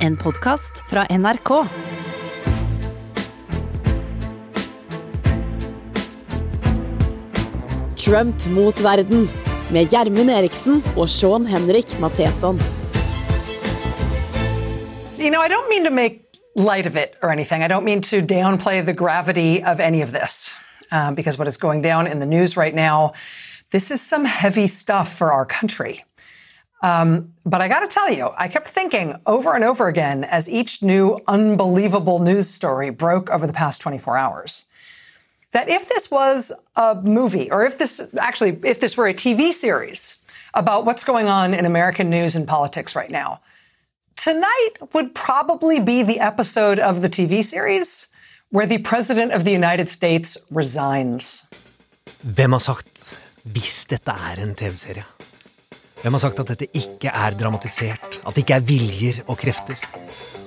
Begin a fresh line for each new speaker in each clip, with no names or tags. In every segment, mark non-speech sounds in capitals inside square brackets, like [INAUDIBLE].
En podkast fra NRK.
Trump mot verden med Gjermund Eriksen og Sean Henrik Matheson.
You know, I don't mean to make light of it or anything. I don't mean to downplay the gravity of any of this, uh, because what is going down in the news right now, this is some heavy stuff for our country. Um, but I got to tell you, I kept thinking over and over again as each new unbelievable news story broke over the past 24 hours that if this was a movie, or if this actually, if this were a TV series about what's going on in American news and politics right now, tonight would probably be the episode of the TV series where the President of the United States resigns.
Hvem har sagt 'hvis dette er en TV-serie'? Hvem har sagt at dette ikke er dramatisert? At det ikke er viljer og krefter?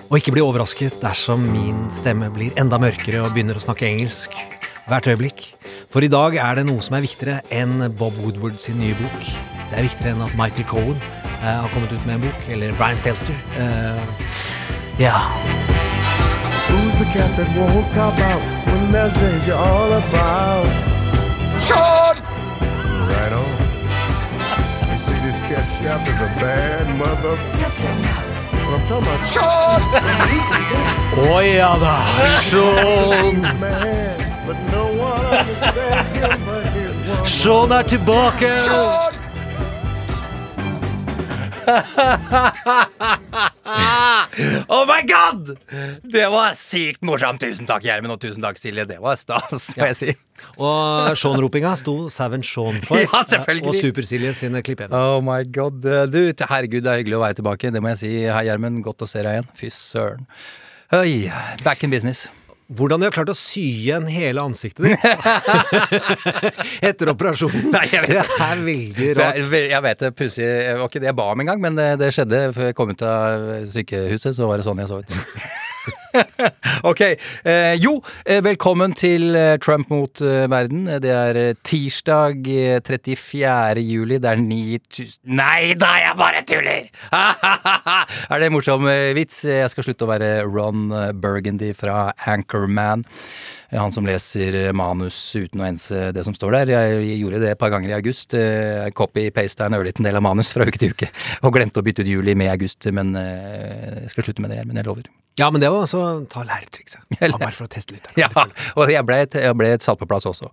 Og ikke bli overrasket dersom min stemme blir enda mørkere og begynner å snakke engelsk hvert øyeblikk. For i dag er det noe som er viktigere enn Bob Woodward sin nye bok. Det er viktigere enn at Michael Cohen eh, har kommet ut med en bok, eller Brian Stelter. Eh, ja.
Who's the cat that won't cop out when there's danger all about?
Sean!
Cat chef is a bad mother. What I'm talking about,
Sean!
Å ja da! Sean!
man, but no one understands him but his woman.
Sean er tilbake!
Sean! [LAUGHS]
Oh my god! Det var sykt morsomt. Tusen takk, Gjermund, og tusen takk, Silje. Det var stas, må jeg si.
Og Sean-ropinga sto Savage Sean for. [LAUGHS]
Ja, selvfølgelig.
Og Super-Silje sine klipp igjen.
Oh my god. Du, herregud, det er hyggelig å være tilbake. Det må jeg si. Hei, Gjermund. Godt å se deg igjen. Fy søren. Oi, back in business.
Hvordan de har klart å sy igjen hele ansiktet ditt [LAUGHS] etter operasjonen.
Nei, jeg vet
det
det.
er veldig
Det
rart.
er Jeg vet det, pussig. Det var ikke det jeg ba om engang, men det, det skjedde før jeg kom ut av sykehuset. Så var det sånn jeg så ut. [LAUGHS] ok. Eh, jo, eh, velkommen til eh, Trump mot verden. Det er tirsdag eh, 34. juli. Det er 9000 Nei da, jeg bare tuller! [LAUGHS] er det en morsom vits? Jeg skal slutte å være Ron Burgundy fra Anchorman. Eh, Han som leser manus uten å ense det som står der. Jeg gjorde det et par ganger i august. Eh, Copy-pasta en ørliten del av manus fra uke til uke. Og glemte å bytte ut juli med august, men eh, jeg skal slutte med det. Men jeg lover.
Ja, men det var også ta lærtrikset. [LAUGHS]
Jeg
Ja,
lær-
bare for å teste litt. [LAUGHS]
Ja, og jeg ble, et, jeg ble et satt på plass også.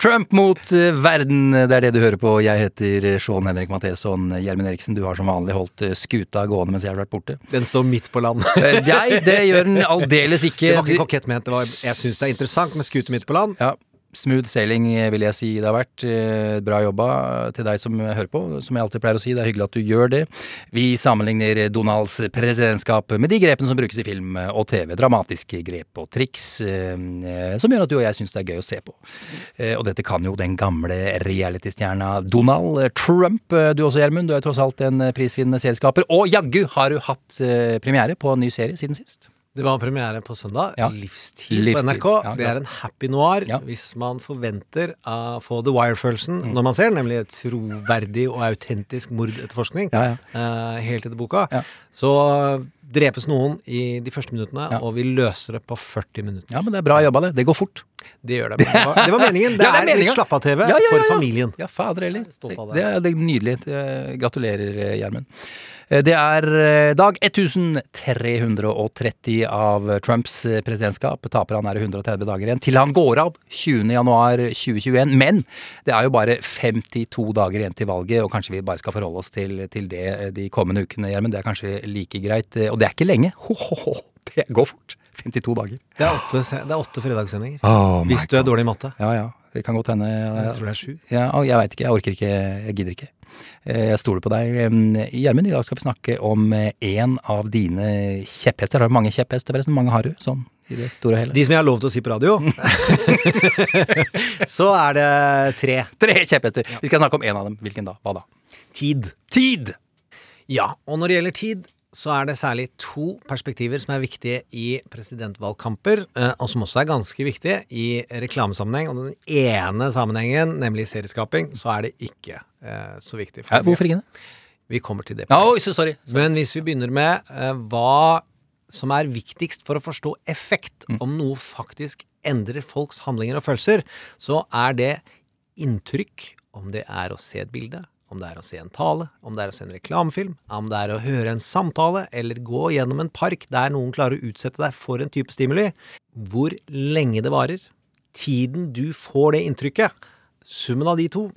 Trump mot eh, verden, det er det du hører på. Jeg heter Sean Henrik Matheson. Gjermund Eriksen, du har som vanlig holdt eh, skuta gående mens jeg har vært borte.
Den står midt på land.
Nei, Jeg, det gjør den [LAUGHS] aldeles ikke.
Det var ikke kokett ment. Var, jeg syns det er interessant med skute midt på land.
Ja, Smooth sailing, vil jeg si det har vært. Eh, Bra jobba til deg som hører på. Som jeg alltid pleier å si, det er hyggelig at du gjør det. Vi sammenligner Donalds presidentskap med de grepene som brukes i film og TV. Dramatiske grep og triks eh, som gjør at du og jeg syns det er gøy å se på. Eh, Og dette kan jo den gamle realitystjerna Donald Trump. Du også, Gjermund. Du er tross alt en prisvinnende selskaper. Og jaggu har du hatt premiere på en ny serie siden sist.
Det var premiere på søndag.
Ja.
Livstid,
Livstid.
på NRK.
Ja,
det er en happy noir
Ja.
hvis man forventer å få The Wire-følelsen når man ser, nemlig troverdig og autentisk mordetterforskning
Ja, ja.
eh, helt etter boka. Så drepes noen i de første minuttene, og vi løser det på 40 minutter.
Ja, men det er bra jobba, det. Det går fort.
Det gjør det. Det, var, det var meningen. [LAUGHS] Det,
Ja, det er
er, litt slapp-av-TV
Ja, ja,
for familien.
Ja, fader heller. Det
det.
er, nydelig. Eh, Gratulerer, eh, Gjermund. Eh, Det er dag 1330 av Trumps presidentskap. Taper han er 130 dager igjen til han går av 20. januar 2021. Men det er jo bare 52 dager igjen til valget, og kanskje vi bare skal forholde oss til, til det de kommende ukene, Gjermund. Det er kanskje like greit. Og det er ikke lenge. Ho, ho, ho. Det går fort. 52 dager.
Det er åtte, det er åtte fredagssendinger.
Oh
hvis du er dårlig i matte.
Ja, ja. Det kan godt hende.
Jeg tror det er sju.
Ja, jeg veit ikke. Jeg orker ikke. Jeg gidder ikke. Eh, Jeg stoler på deg. Gjermund, i dag skal vi snakke om én en av dine kjepphester. Har du mange kjepphester, forresten? Mange har du? Sånn i det store og hele?
De som jeg har lov til å si på radio. [LAUGHS] så er det tre.
Tre kjepphester. Vi skal snakke om en av dem. Hvilken da? Hva da?
Tid.
Tid!
Ja, og når det gjelder tid, så er det særlig to perspektiver som er viktige i presidentvalgkamper, eh, og som også er ganske viktige i reklamesammenheng. Og den ene sammenhengen, nemlig serieskaping, så er det ikke eh, så viktig.
For hvorfor ikke det?
Vi kommer til det.
Ja, sorry. sorry.
Men hvis vi begynner med eh, hva som er viktigst for å forstå effekt, om noe faktisk endrer folks handlinger og følelser, så er det inntrykk, om det er å se et bilde, om det er å se en tale, om det er å se en reklamefilm, om det er å høre en samtale, eller gå gjennom en park der noen klarer å utsette deg for en type stimuli, hvor lenge det varer, tiden du får det inntrykket, summen av de to,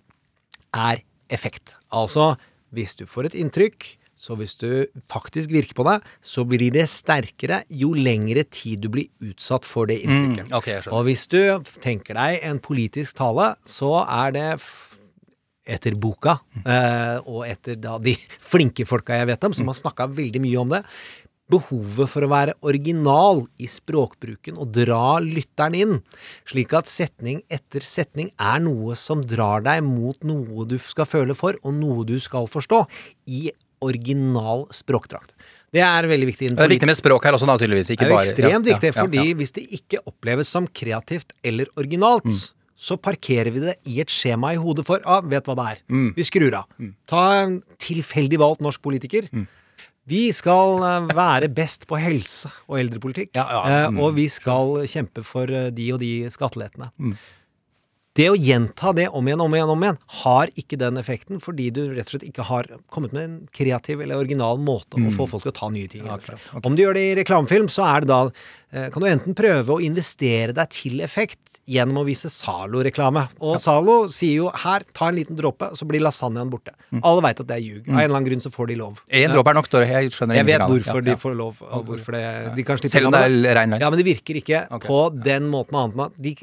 er effekt. Altså, hvis du får et inntrykk, så hvis du faktisk virker på det, så blir det sterkere jo lengre tid du blir utsatt for det inntrykket.
Mm, okay.
Og hvis du tenker deg en politisk tale, så er det etter boka, eh, og etter da de [LAUGHS] flinke folka jeg vet om, som har snakka veldig mye om det, behovet for å være original i språkbruken og dra lytteren inn, slik at setning etter setning er noe som drar deg mot noe du skal føle for, og noe du skal forstå, i original språkdrakt. Det er veldig viktig.
Det er viktig med språk her også, da, tydeligvis.
Det er jo
bare
ekstremt
ja,
viktig,
ja, ja,
fordi hvis det ikke oppleves som kreativt eller originalt,
Mm.
Så parkerer vi det i et skjema i hodet for ah, vet hva det er.
Mm.
Vi skrur av. Ta en tilfeldig valgt norsk politiker.
Mm.
Vi skal eh, være best på helse og eldrepolitikk,
Ja, ja, mm.
eh, og vi skal kjempe for eh, de og de skattelettene. Det å gjenta det om igjen, om igjen, om igjen, har ikke den effekten fordi du rett og slett ikke har kommet med en kreativ eller original måte å få folk til å ta nye ting. Ja, okay. Om du gjør det i reklamefilm, så er det da eh, kan du enten prøve å investere deg til effekt gjennom å vise Zalo-reklame. Og Zalo sier jo her, ta en liten dråpe, så blir lasagnaen borte. Alle veit at det er ljug. Av en eller annen grunn så får de lov.
En dråpe er nok, står. Jeg skjønner
Jeg vet hvorfor
Ja, ja.
de får lov. Hvorfor det, de kan
Selv om det er rein løgn.
Ja, men det virker ikke
okay.
på den måten annet enn at de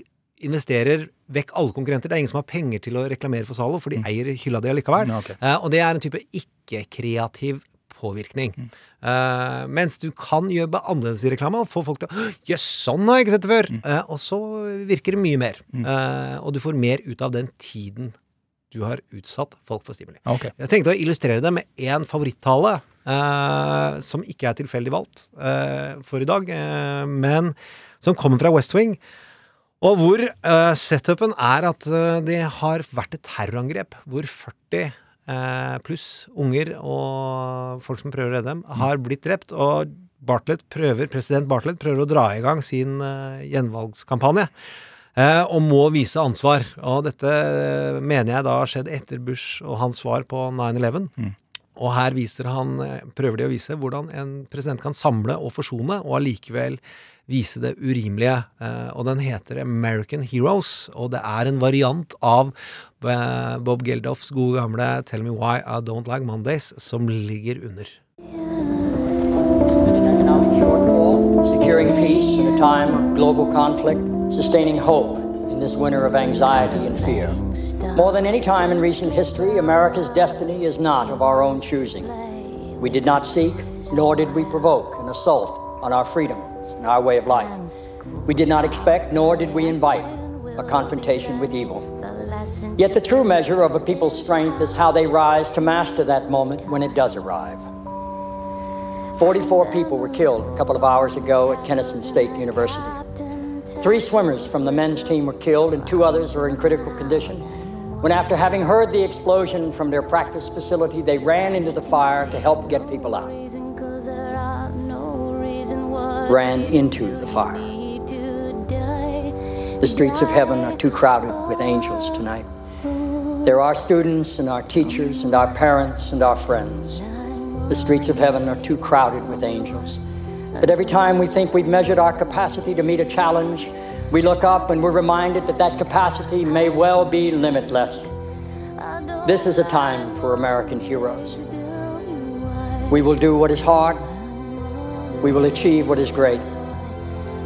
investerer vekk alle konkurrenter. Det er ingen som har penger til å reklamere for Zalo, for de eier hylla di allikevel.
Mm. Ja, ok.
Eh, og det er en type ikke-kreativ påvirkning.
Mm.
Uh, mens du kan jobbe annerledes i reklame og få folk til å Jøss, sånn har jeg ikke sett det før!
Mm.
Uh, og så virker det mye mer. Eh, og du får mer ut av den tiden du har utsatt folk for stimuli.
Okay.
Jeg tenkte å illustrere det med én favorittale, som ikke er tilfeldig valgt for i dag, men som kommer fra West Wing. Og hvor uh, setupen er at uh, det har vært et terrorangrep hvor 40 uh, pluss unger og folk som prøver å redde dem, har blitt drept. Og Bartlett prøver, president Bartlett prøver å dra i gang sin eh, gjenvalgskampanje. Eh, og må vise ansvar. Og dette eh, mener jeg da har skjedd etter Bush og hans svar på 9-11. Og her viser han, eh, prøver de å vise hvordan en president kan samle og forsone, og allikevel vise det urimelige. Eh, og den heter American Heroes, og det er en variant av eh, Bob Geldofs gode gamle Tell Me Why I Don't Like Mondays, som ligger under.
this winter of anxiety and fear. More than any time in recent history, America's destiny is not of our own choosing. We did not seek, nor did we provoke an assault on our and our way of life. We did not expect, nor did we invite, a confrontation with evil. Yet the true measure of a people's strength is how they rise to master that moment when it does arrive. 44 people were killed a couple of hours ago at Kennesaw State University. Three swimmers from the men's team were killed, and two others are in critical condition. When, after having heard the explosion from their practice facility, they ran into the fire to help get people out. Ran into the fire. The streets of heaven are too crowded with angels tonight. There are students and our teachers and our parents and our friends. The streets of heaven are too crowded with angels. But every time we think we've measured our capacity to meet a challenge, we look up and we're reminded that that capacity may well be limitless. This is a time for American heroes. We will do what is hard. We will achieve what is great.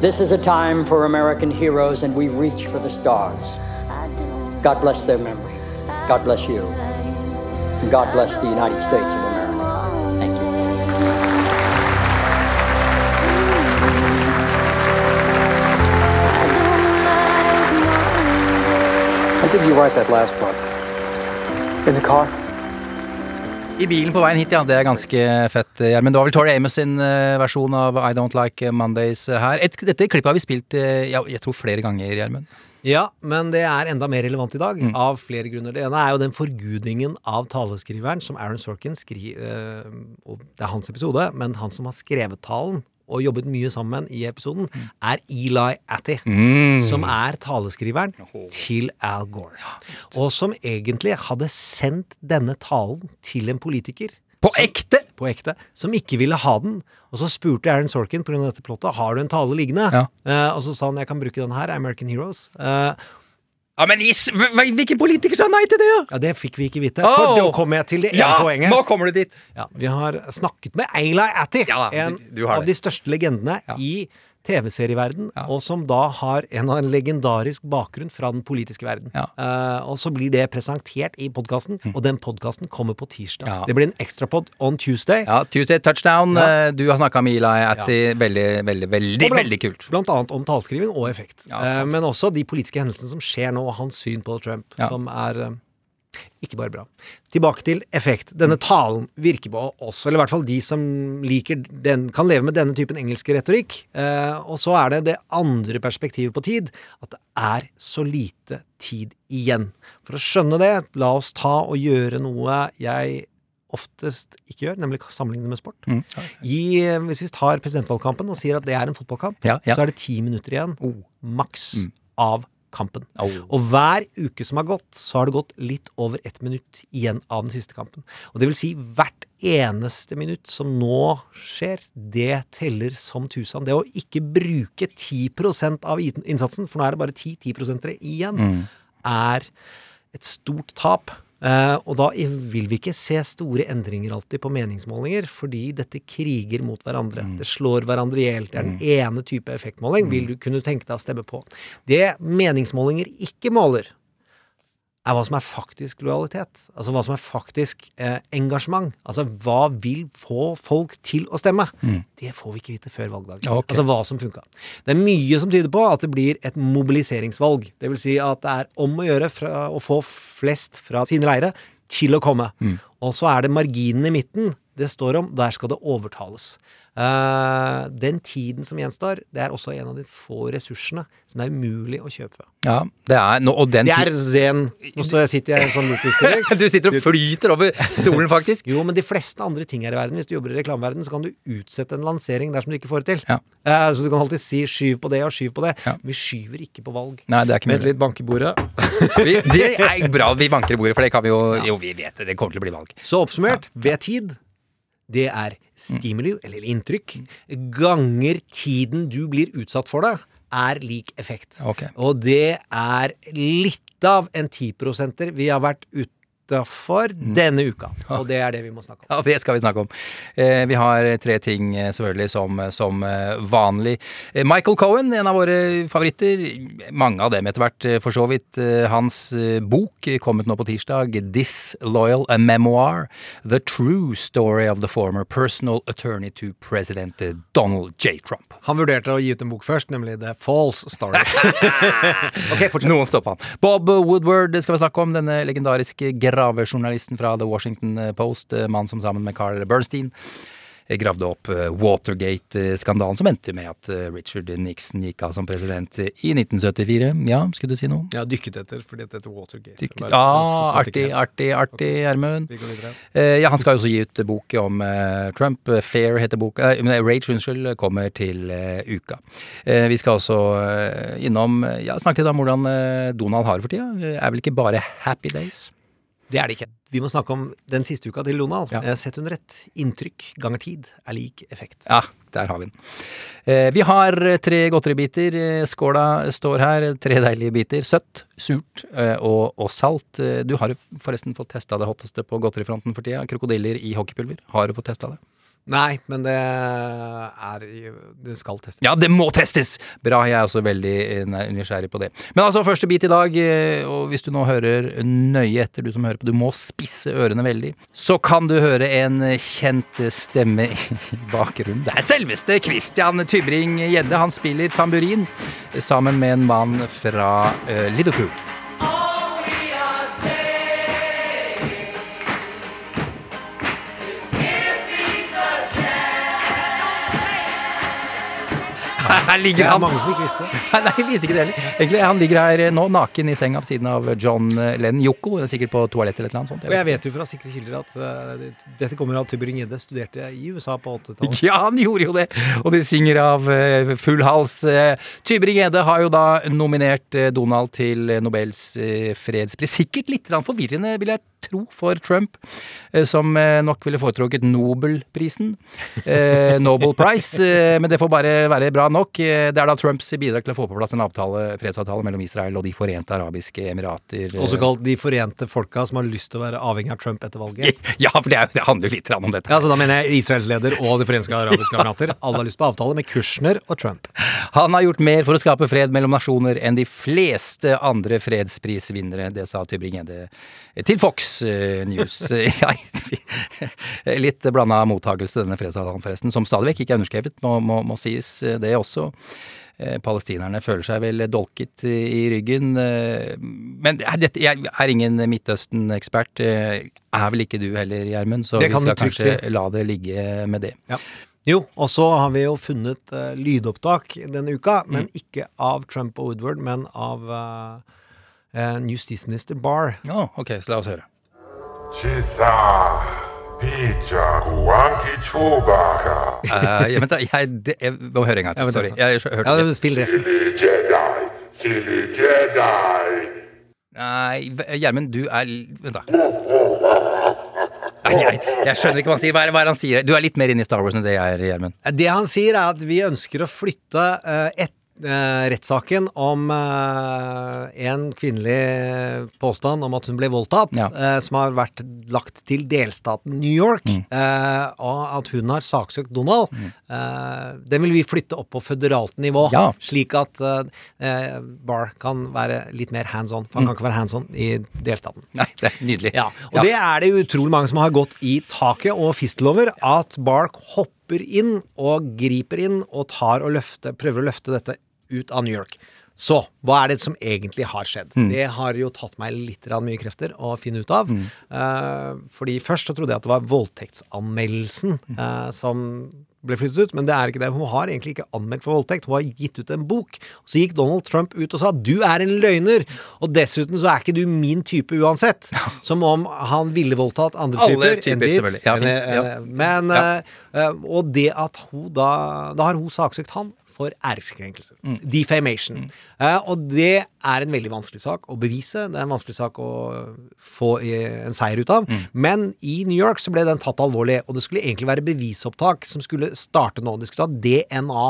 This is a time for American heroes, and we reach for the stars. God bless their memory. God bless you. And God bless the United States of America. Thank you.
When did you write that last book? In the car?
I bilen på veien hit, ja. Det er ganske fett. Gjermund. Det var vel Tori Amos sin eh, versjon av I Don't Like Mondays eh, her. Et, dette klippet har vi spilt eh, ja, jeg tror flere ganger, Gjermund.
Ja, men det er enda mer relevant i dag, av flere grunner. Det ene er jo den forgudningen av taleskriveren som Aaron Sorkin skriver Og det er hans episode, men han som har skrevet talen og jobbet mye sammen i episoden, er Eli Atty.
Mm.
Som er taleskriveren til Al Gore. Og som egentlig hadde sendt denne talen til en politiker.
På ekte!
På ekte. Som ikke ville ha den. Og så spurte Aaron Sorkin pga. dette plottet har du en tale liggende.
Ja.
Uh, og så sa han jeg kan bruke den her, American Heroes. Eh,
Ja, men hvilken politiker sa nei til det, da?
ja, Det fikk vi ikke vite. For da kommer jeg til det ene
Ja,
poenget.
nå kommer du dit!
Ja, vi har snakket med Eli Atty,
Ja
en
du- du
av
det.
de største legendene
Ja.
i TV-serieverden,
Ja.
og som da har en, en legendarisk bakgrunn fra den politiske verden.
Ja.
Uh, og så blir det presentert i podkasten, og den podkasten kommer på tirsdag.
Ja.
Det blir en ekstrapod on Tuesday.
Ja, Tuesday Touchdown. Eh, Du har snakka med Eli etter. Veldig, veldig, veldig
blant-
veldig kult.
Blant annet om talskriving og effekt. Eh, men også de politiske hendelsene som skjer nå, og hans syn på Trump, som er ikke bare bra. Tilbake til effekt. Denne talen virker på oss, eller i hvert fall de som liker den, kan leve med denne typen engelske retorikk. Eh, og så er det det andre perspektivet på tid, at det er så lite tid igjen. For å skjønne det, la oss ta og gjøre noe jeg oftest ikke gjør, nemlig sammenligne med sport.
Mm.
Hvis vi tar presidentvalgkampen og sier at det er en fotballkamp,
Ja, ja.
så er det ti minutter igjen, maks,
Mm.
av kampen.
Oh.
Og hver uke som har gått, så har det gått litt over ett minutt igjen av den siste kampen. Og det vil si hvert eneste minutt som nå skjer, det teller som tusen. Det å ikke bruke 10 av innsatsen, for nå er det bare 10-10 igjen,
Mm.
er et stort tap. Eh, og da vil vi ikke se store endringer alltid på meningsmålinger, fordi dette kriger mot hverandre. Det slår hverandre i hjel. Det er den ene type effektmåling vil du kunne tenke deg å stemme på. Det meningsmålinger ikke måler, er hva som er faktisk lojalitet. Altså hva som er faktisk eh, engasjement. Altså hva vil få folk til å stemme? Det får vi ikke vite før valgdagen.
Okay.
Altså hva som funka. Det er mye som tyder på at det blir et mobiliseringsvalg. Det vil si at det er om å gjøre fra, å få flest fra sine leire til å komme. Og så er det marginen i midten det står om. Der skal det overtales. Eh, den tiden som gjenstår, det er også en av de få ressursene som er umulig å kjøpe.
Ja, det er no, Og den
Det er zen. Nå står jeg, sitter jeg i en sånn lotusstilling. [LAUGHS]
Du sitter og flyter over stolen, faktisk.
Jo, men de fleste andre ting her i verden, hvis du jobber i reklameverdenen, så kan du utsette en lansering dersom du ikke får det til.
Ja.
Uh, så du kan alltid si 'skyv på det' og 'skyv på det'.
Ja.
Vi skyver ikke på valg.
Nei, det er ikke
Vent
mulig.
litt, bank i bordet. [LAUGHS]
Vi, det er [LAUGHS] bra vi banker i bordet, for det kan vi jo Jo, vi vet det. Det kommer til å bli valg.
Så oppsummert, ved tid, det er stimuli, eller inntrykk, ganger tiden du blir utsatt for det, er lik effekt.
Okay.
Og det er litt av en 10% vi har vært utafor denne uka. [LAUGHS] Og det er det vi må snakke om.
Ja, det skal vi snakke om. Eh, vi har tre ting eh, selvfølgelig som, som eh, vanlig. Eh, Michael Cohen, en av våre favoritter. Mange av dem etter hvert, eh, for så vidt. Eh, hans eh, bok kom kommet nå på tirsdag. Disloyal, a memoir. The true story of the former personal attorney to president eh, Donald J. Trump.
Han vurderte å gi ut en bok først, nemlig The False Story. [LAUGHS] ok, fortsett.
Noen stoppa han. Bob Woodward skal vi snakke om. Denne legendariske gravejournalisten fra The Washington Post. mannen Mann som sammen med Carl Bernstein eh, gravde opp eh, Watergate-skandalen, som endte med at eh, Richard Nixon gikk av som president eh, i 1974. Ja, skulle du si noe?
Jeg har dykket etter, fordi dette heter Watergate.
Dykk- Ja,
satt
artig, artig, artig, Gjermund.
Okay.
Eh, ja, han skal jo også gi ut bok om eh, Trump. Eh, Fair heter boka. Eh, Rage, unnskyld, kommer til eh, uka. Eh, vi skal også eh, innom eh, Ja, snakke litt om hvordan eh, Donald har det for tida. Eh, Er vel ikke bare happy days?
Det er det ikke. Vi må snakke om den siste uka til Donald.
Ja.
Eh, Sett under ett. Inntrykk ganger tid er lik effekt.
Ja, der har vi den. Eh, vi har tre godteribiter. Eh, Skåla står her. Tre deilige biter. Søtt, surt eh, og, og salt. Du har forresten fått testa det hotteste på godterifronten for tida. Krokodiller i hockeypulver. Har du fått testa det?
Nei, men det er Det skal testes.
Ja, det må testes! Bra, jeg er også veldig eh, nysgjerrig på det. Men altså, første bit i dag, eh, og hvis du nå hører nøye etter, du som hører på, du må spisse ørene veldig, så kan du høre en kjent stemme i [LAUGHS] bakgrunnen. Det er selveste Christian Tybring Gjedde. Han spiller tamburin sammen med en mann fra eh, Liverpool. [LAUGHS] Her
Det er mange som ikke visste [LAUGHS] det.
Nei, jeg viser ikke det heller. Egentlig, Han ligger her nå naken i senga ved siden av John Lennon Yoko. Sikkert på toalett eller noe sånt. Jeg.
Og jeg vet jo fra sikre kilder at uh, dette kommer av Tybring-Gjedde studerte i USA på 80-tallet. [LAUGHS]
Ja, han gjorde jo det! Og de synger av uh, full hals. Uh, Tybring-Gjedde har jo da nominert eh, Donald til eh, Nobels eh, fredspris. Sikkert litt forvirrende, vil jeg tro, for Trump, eh, som eh, nok ville foretrukket Nobelprisen. Eh, Nobel Prize. men det får bare være bra nok. Det er da Trumps bidrag til å få på plass en avtale, fredsavtale mellom Israel og De forente arabiske emirater.
Også kalt De forente folka som har lyst til å være avhengig av Trump etter valget. [LAUGHS]
Ja, for det, er, det handler jo litt om dette.
Ja, så Da mener jeg Israels leder og De forente arabiske emirater. [LAUGHS] Alle har lyst på avtale med Kushner og Trump.
Han har gjort mer for å skape fred mellom nasjoner enn de fleste andre fredsprisvinnere. Det sa Tybring-Gjedde til Fox News. [LAUGHS] Litt blanda mottagelse, denne fredsavtalen forresten, som stadig vekk ikke er underskrevet, må, må, må sies eh, det også. Eh, Palestinerne føler seg vel dolket i ryggen. eh, Men dette, jeg er ingen Midtøsten-ekspert. eh, Er vel ikke du heller, Gjermund, så vi skal kanskje
si.
la det ligge med det.
Jo, og så har vi jo funnet uh, lydopptak denne uka, men ikke av Trump og Woodward, men av uh, justisminister Barr.
Ja, ok, så la oss høre.
Chisa, Pija, Huanki, chubaka.
jeg, ja, vent da, jeg, det, jeg må høre en gang til. Sorry. Jeg, hørte
Ja. Spill resten.
Silly Jedi, silly Jedi.
Nei, Gjermund, du er Vent, da. Nei, jeg, jeg skjønner ikke hva han sier. Hva er, hva er han sier? Du er litt mer inne i Star Wars enn det jeg er, Gjermund.
Det han sier, er at vi ønsker å flytte uh, et, eh, rettssaken om eh, en kvinnelig påstand om at hun ble voldtatt,
Ja.
eh, som har vært lagt til delstaten New York, eh, og at hun har saksøkt Donald. Eh, den vil vi flytte opp på føderalt nivå,
Ja.
slik at eh, Barr kan være litt mer hands on. For han kan ikke være hands on i delstaten.
Nei, det er nydelig.
Ja, og det er det utrolig mange som har gått i taket og fistelover, at Barr hopper inn og griper inn og tar og løfter, prøver å løfte dette ut av New York. Så hva er det som egentlig har skjedd? Det har jo tatt meg litt mye krefter å finne ut av. Eh, fordi først så trodde jeg at det var voldtektsanmeldelsen eh, som ble flyttet ut, men det er ikke det. Hun har egentlig ikke anmeldt for voldtekt. Hun har gitt ut en bok. Så gikk Donald Trump ut og sa 'du er en løgner', og dessuten så er ikke du min type uansett. Som om han ville voldtatt andre
Alle
typer.
typer, selvfølgelig. Ja.
Eh,
Ja.
Men
Ja.
eh, Og det at hun da Da har hun saksøkt han for æreskrenkelser.
Mm.
Defamation. Uh, og det er en veldig vanskelig sak å bevise. Det er en vanskelig sak å få eh, en seier ut av.
Mm.
Men i New York så ble den tatt alvorlig, og det skulle egentlig være bevisopptak som skulle starte nå. De skulle ta DNA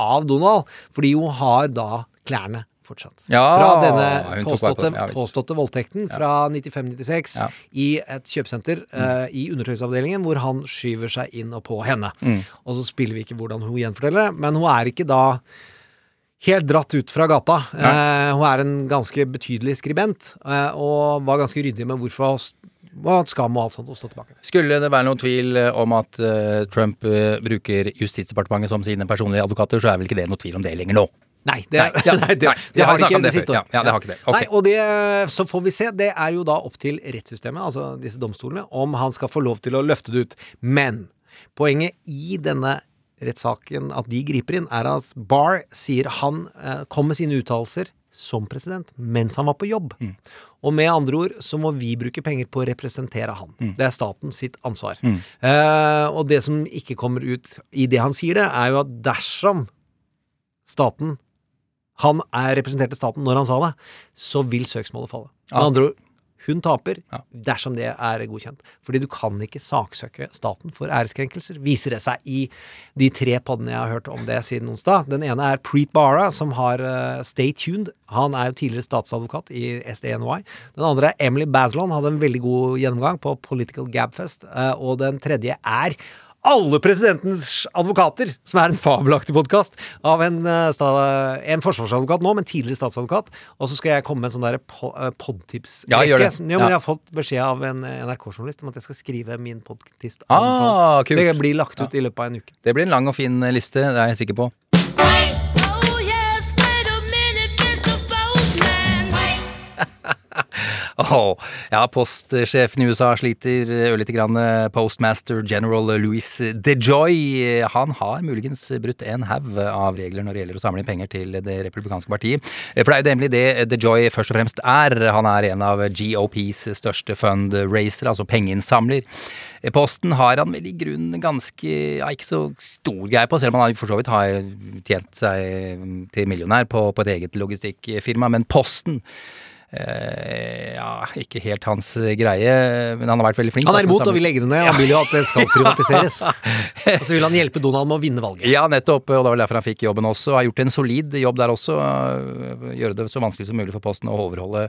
av Donald, fordi hun har da klærne fortsatt.
Ja,
fra denne påståtte.
Ja,
påståtte voldtekten fra 95-96
Ja.
i et kjøpesenter eh, i undertøysavdelingen, hvor han skyver seg inn og på henne.
Mm.
Og så spiller vi ikke hvordan hun gjenforteller det, men hun er ikke da helt dratt ut fra gata. Eh, hun er en ganske betydelig skribent, eh, og var ganske ryddig med hvorfor hva skam og alt sånt å stå tilbake.
Skulle det være noen tvil om at uh, Trump uh, bruker Justisdepartementet som sine personlige advokater, så er vel ikke det noe tvil om det lenger nå?
Nei, det,
Nei, ja, [LAUGHS]
nei, det,
nei,
det har ikke det
det
siste året.
Ja, ja, det har ikke det. Ok.
Nei, og det, så får vi se. Det er jo da opp til rettssystemet, altså disse domstolene, om han skal få lov til å løfte det ut. Men poenget i denne rettssaken, at de griper inn, er at Barr sier han eh, kom med sine uttalelser som president mens han var på jobb.
Mm.
Og med andre ord så må vi bruke penger på å representere han.
Mm.
Det er staten sitt ansvar. Eh, og det som ikke kommer ut i det han sier det, er jo at dersom staten han er representerte staten når han sa det, så vil søksmålet falle. Med andre ord, hun taper dersom det er godkjent. Fordi du kan ikke saksøke staten for æreskrenkelser, viser det seg i de tre poddene jeg har hørt om det siden onsdag. Den ene er Preet Barra, som har uh, Stay Tuned. Han er jo tidligere statsadvokat i SDNY. Den andre er Emily Bazelon, hadde en veldig god gjennomgang på Political Gabfest. Uh, og den tredje er alle presidentens advokater, som er en fabelaktig podkast av en, eh, en forsvarsadvokat nå, men tidligere statsadvokat. Og så skal jeg komme med en sånn der eh, podtips-rekke.
Ja, gjør det.
Jo, men
Ja.
jeg har fått beskjed av en eh, NRK-journalist om at jeg skal skrive min podkast.
Ah, kult.
Det blir lagt ut i løpet av en uke.
Det blir en lang og fin liste, det er jeg sikker på. [LAUGHS] Åh, ja, postsjefen i USA sliter ørlite grann. Postmaster general Louis DeJoy, han har muligens brutt en haug av regler når det gjelder å samle inn penger til Det republikanske partiet. For det er jo nemlig det DeJoy først og fremst er. Han er en av GOPs største fundraisere, altså pengeinnsamler. Posten har han vel i grunnen ganske ja, ikke så stor greie på, selv om han for så vidt har tjent seg til millionær på, på et eget logistikkfirma. Men Posten Eh, ja, ikke helt hans greie, men han har vært veldig flink.
Han er imot og vil legge det ned. Han vil jo at det skal [LAUGHS] privatiseres. og så vil han hjelpe Donald med å vinne valget.
Ja, nettopp. Og det var derfor han fikk jobben også. Har gjort en solid jobb der også. Gjøre det så vanskelig som mulig for Posten å overholde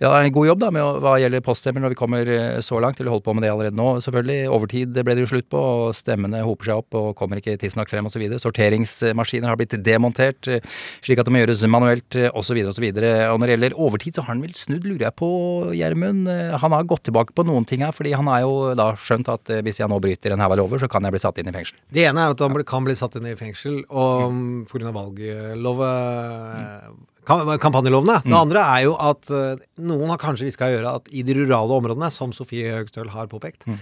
Ja, det er en god jobb da å, hva gjelder poststemmer når vi kommer eh, så langt. Eller holder på med det allerede nå, selvfølgelig. Overtid ble det jo slutt på, og stemmene hoper seg opp og kommer ikke tidsnok frem osv. Sorteringsmaskiner har blitt demontert, eh, slik at det må gjøres manuelt osv. osv. Og, og når det gjelder overtid, så har han vel snudd, lurer jeg på, Gjermund. Eh, han har gått tilbake på noen ting her, fordi han har jo da skjønt at eh, hvis jeg nå bryter en haug av lover, så kan jeg bli satt inn i fengsel.
Det ene er at han kan bli satt inn i fengsel og pga. valglovet kampanjelovene. Det mm. andre er jo at uh, noen har kanskje hviska i øret at i de rurale områdene, som Sofie Høgstøl har påpekt, mm.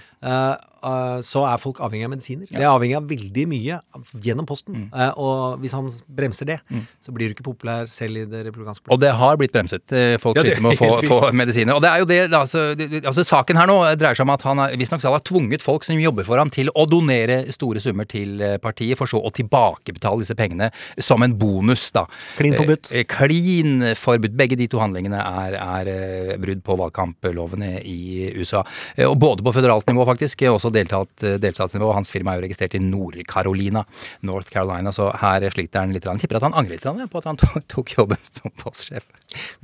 Uh, uh, så er folk avhengig av medisiner. Ja. Det er avhengig av veldig mye gjennom posten. Mm. og hvis han bremser det, mm. så blir du ikke populær selv i det republikanske
partiet. Og det har blitt bremset. Folk sliter med [LAUGHS] å få, få, medisiner. Og det er jo det, altså, altså, Saken her nå dreier seg om at han visstnok har tvunget folk som jobber for ham, til å donere store summer til partiet, for så å tilbakebetale disse pengene som en bonus, da.
Klin forbudt.
Klin forbudt. Begge de to handlingene er, er eh, brudd på valgkamplovene i USA. Eh, og både på føderalt nivå, faktisk, og også deltatt, eh, delstatsnivå. Hans firma er jo registrert i Nord-Carolina, North Carolina, så her sliter han litt. Jeg tipper at han angrer litt på at han [LAUGHS] tok jobben som postsjef.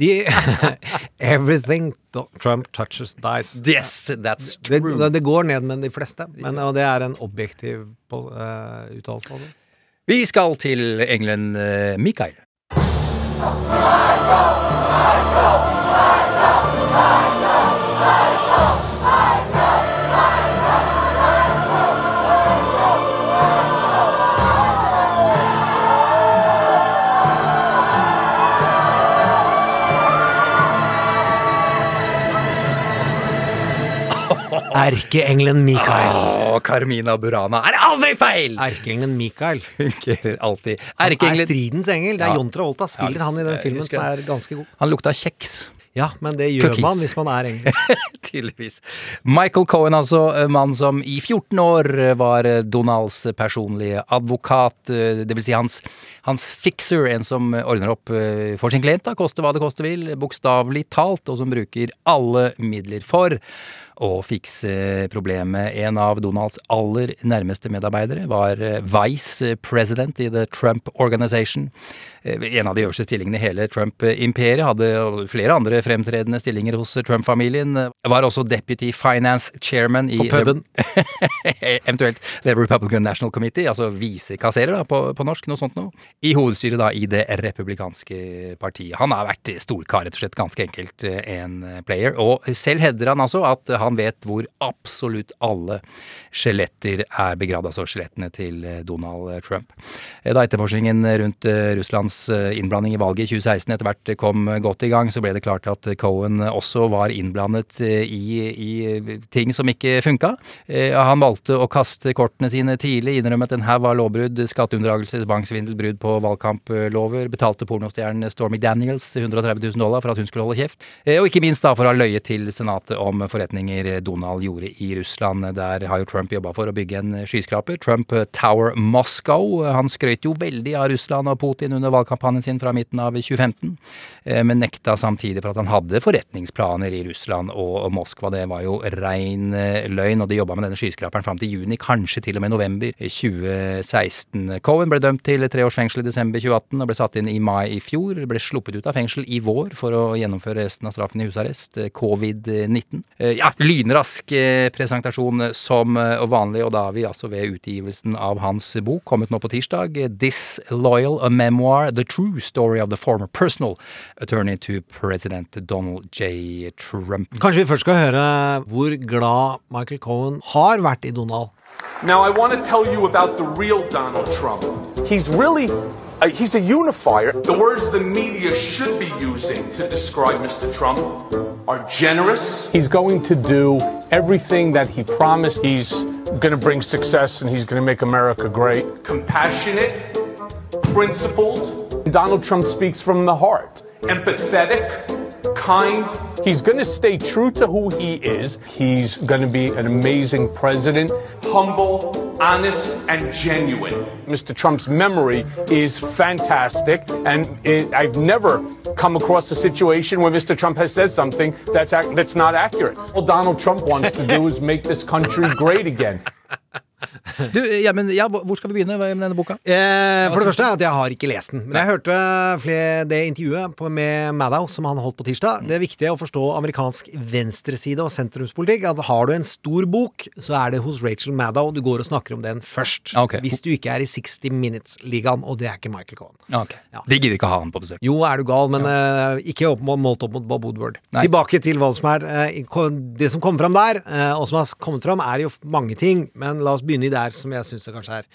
De, [LAUGHS] everything Trump touches dies.
Yes, that's true.
Det, det går ned med de fleste, men, og det er en objektiv uh, uttalelse.
Vi skal til England, uh, Mikael.
Erkeengelen Mikael.
Oh, Carmina Burana er aldri feil!
Erkeengelen Mikael.
Fungerer alltid.
Han er stridens engel. Det er ja. John Travolta. Spiller han i den filmen som er ganske god.
Han lukta kjeks.
Ja, men det gjør Cookies. man hvis man er engel. [LAUGHS]
Tydeligvis. Michael Cohen, altså. Mann som i 14 år var Donalds personlige advokat. Det vil si hans, hans fixer, en som ordner opp eh, for sin klient, da, koste hva det koste vil. Bokstavelig talt, og som bruker alle midler for å fikse problemet. En av Donalds aller nærmeste medarbeidere var eh, vice president i The Trump Organization. Eh, en av de øverste stillingene i hele Trump-imperiet. Hadde flere andre fremtredende stillinger hos Trump-familien. Var også deputy finance chairman i
På puben. [LAUGHS]
Eventuelt The Republican National Committee, altså visekasserer da, på, på, norsk, noe sånt noe. I hovedstyret da i det republikanske partiet. Han har vært storkar, rett og slett. Ganske enkelt eh, en player. Og selv hevder han altså at han vet hvor absolutt alle skjeletter er begravd, altså skjelettene til eh, Donald Trump. Eh, da etterforskningen rundt eh, Russlands innblanding i valget i 2016 etter hvert kom godt i gang, så ble det klart at Cohen også var innblandet i, i ting som ikke funka. Han valgte å kaste kortene sine tidlig, innrømmet en haug av lovbrudd, skatteunndragelse, banksvindel, brudd på valgkamplover, betalte pornostjernen Stormy Daniels 130 000 dollar for at hun skulle holde kjeft, og ikke minst da for å ha løyet til Senatet om forretninger Donald gjorde i Russland. Der har jo Trump jobba for å bygge en skyskraper. Trump Tower Moscow. Han skrøt jo veldig av Russland og Putin under valgkampanjen sin fra midten av 2015, eh, men nekta samtidig for at han hadde forretningsplaner i Russland og Moskva. Det var jo rein eh, løgn, og de jobba med denne skyskraperen fram til juni, kanskje til og med november 2016. Cohen ble dømt til tre års fengsel i desember 2018 og ble satt inn i mai i fjor. Ble sluppet ut av fengsel i vår for å gjennomføre resten av straffen i husarrest. Covid-19. Ja, lynrask eh, presentasjon som eh, vanlig, og da er vi altså ved utgivelsen av hans bok, kommet nå på tirsdag. Disloyal, a memoir, the true story of the former personal attorney to president Donald J. Trump.
Kanskje vi først skal høre hvor glad Michael Cohen har vært i Donald.
Now I want to tell you about the real Donald Trump. He's really Uh, he's a unifier.
The words the media should be using to describe Mr. Trump are generous.
He's going to do everything that he promised. He's going to bring success and he's going to make America great.
Compassionate, principled.
Donald Trump speaks from the heart.
Empathetic, kind.
He's going to stay true to who he is. He's going to be an amazing president.
Humble, honest, and genuine.
Mr. Trump's memory is fantastic, and it, I've never come across a situation where Mr. Trump has said something that's, that's not accurate. All Donald Trump wants to do is make this country great again.
Du, ja, men, ja, hvor skal vi begynne med denne boka?
Eh, for det første er at jeg har ikke lest den. Men jeg hørte flere, det intervjuet på, med Maddow som han holdt på tirsdag. Det er viktig å forstå amerikansk venstreside og sentrumspolitikk. At har du en stor bok, så er det hos Rachel Maddow du går og snakker om den først.
Okay.
Hvis du ikke er i 60 Minutes-ligaen, og det er ikke Michael Cohen.
Okay. Ja. De gidder ikke ha han på besøk.
Jo, er du gal, men uh, ikke opp, målt opp mot Bob Woodward. Nei. Tilbake til hva som er uh, Det som kommer fram der, uh, og som har kommet fram, er jo mange ting, men la oss begynne i der som jeg syns kanskje er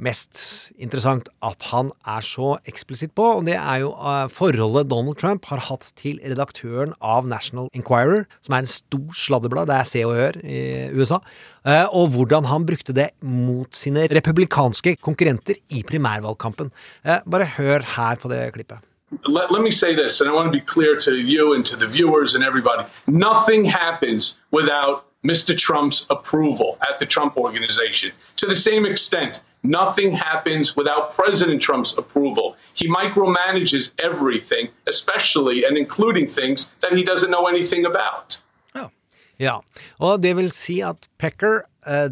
mest interessant at han er så eksplisitt på, og det er jo uh, forholdet Donald Trump har hatt til redaktøren av National Enquirer, som er en stor sladdeblad, det er Se og Hør i USA, uh, og hvordan han brukte det mot sine republikanske konkurrenter i primærvalgkampen. Uh, bare hør her på det klippet.
Let, let me say this, and I want to be clear to you and to the viewers and everybody. Nothing happens without Mr. Trump's approval at the Trump Organization. To the same extent, nothing happens without President Trump's approval. He micromanages everything, especially and including things that he doesn't know anything about.
Oh. Ja, og det vil si at Pecker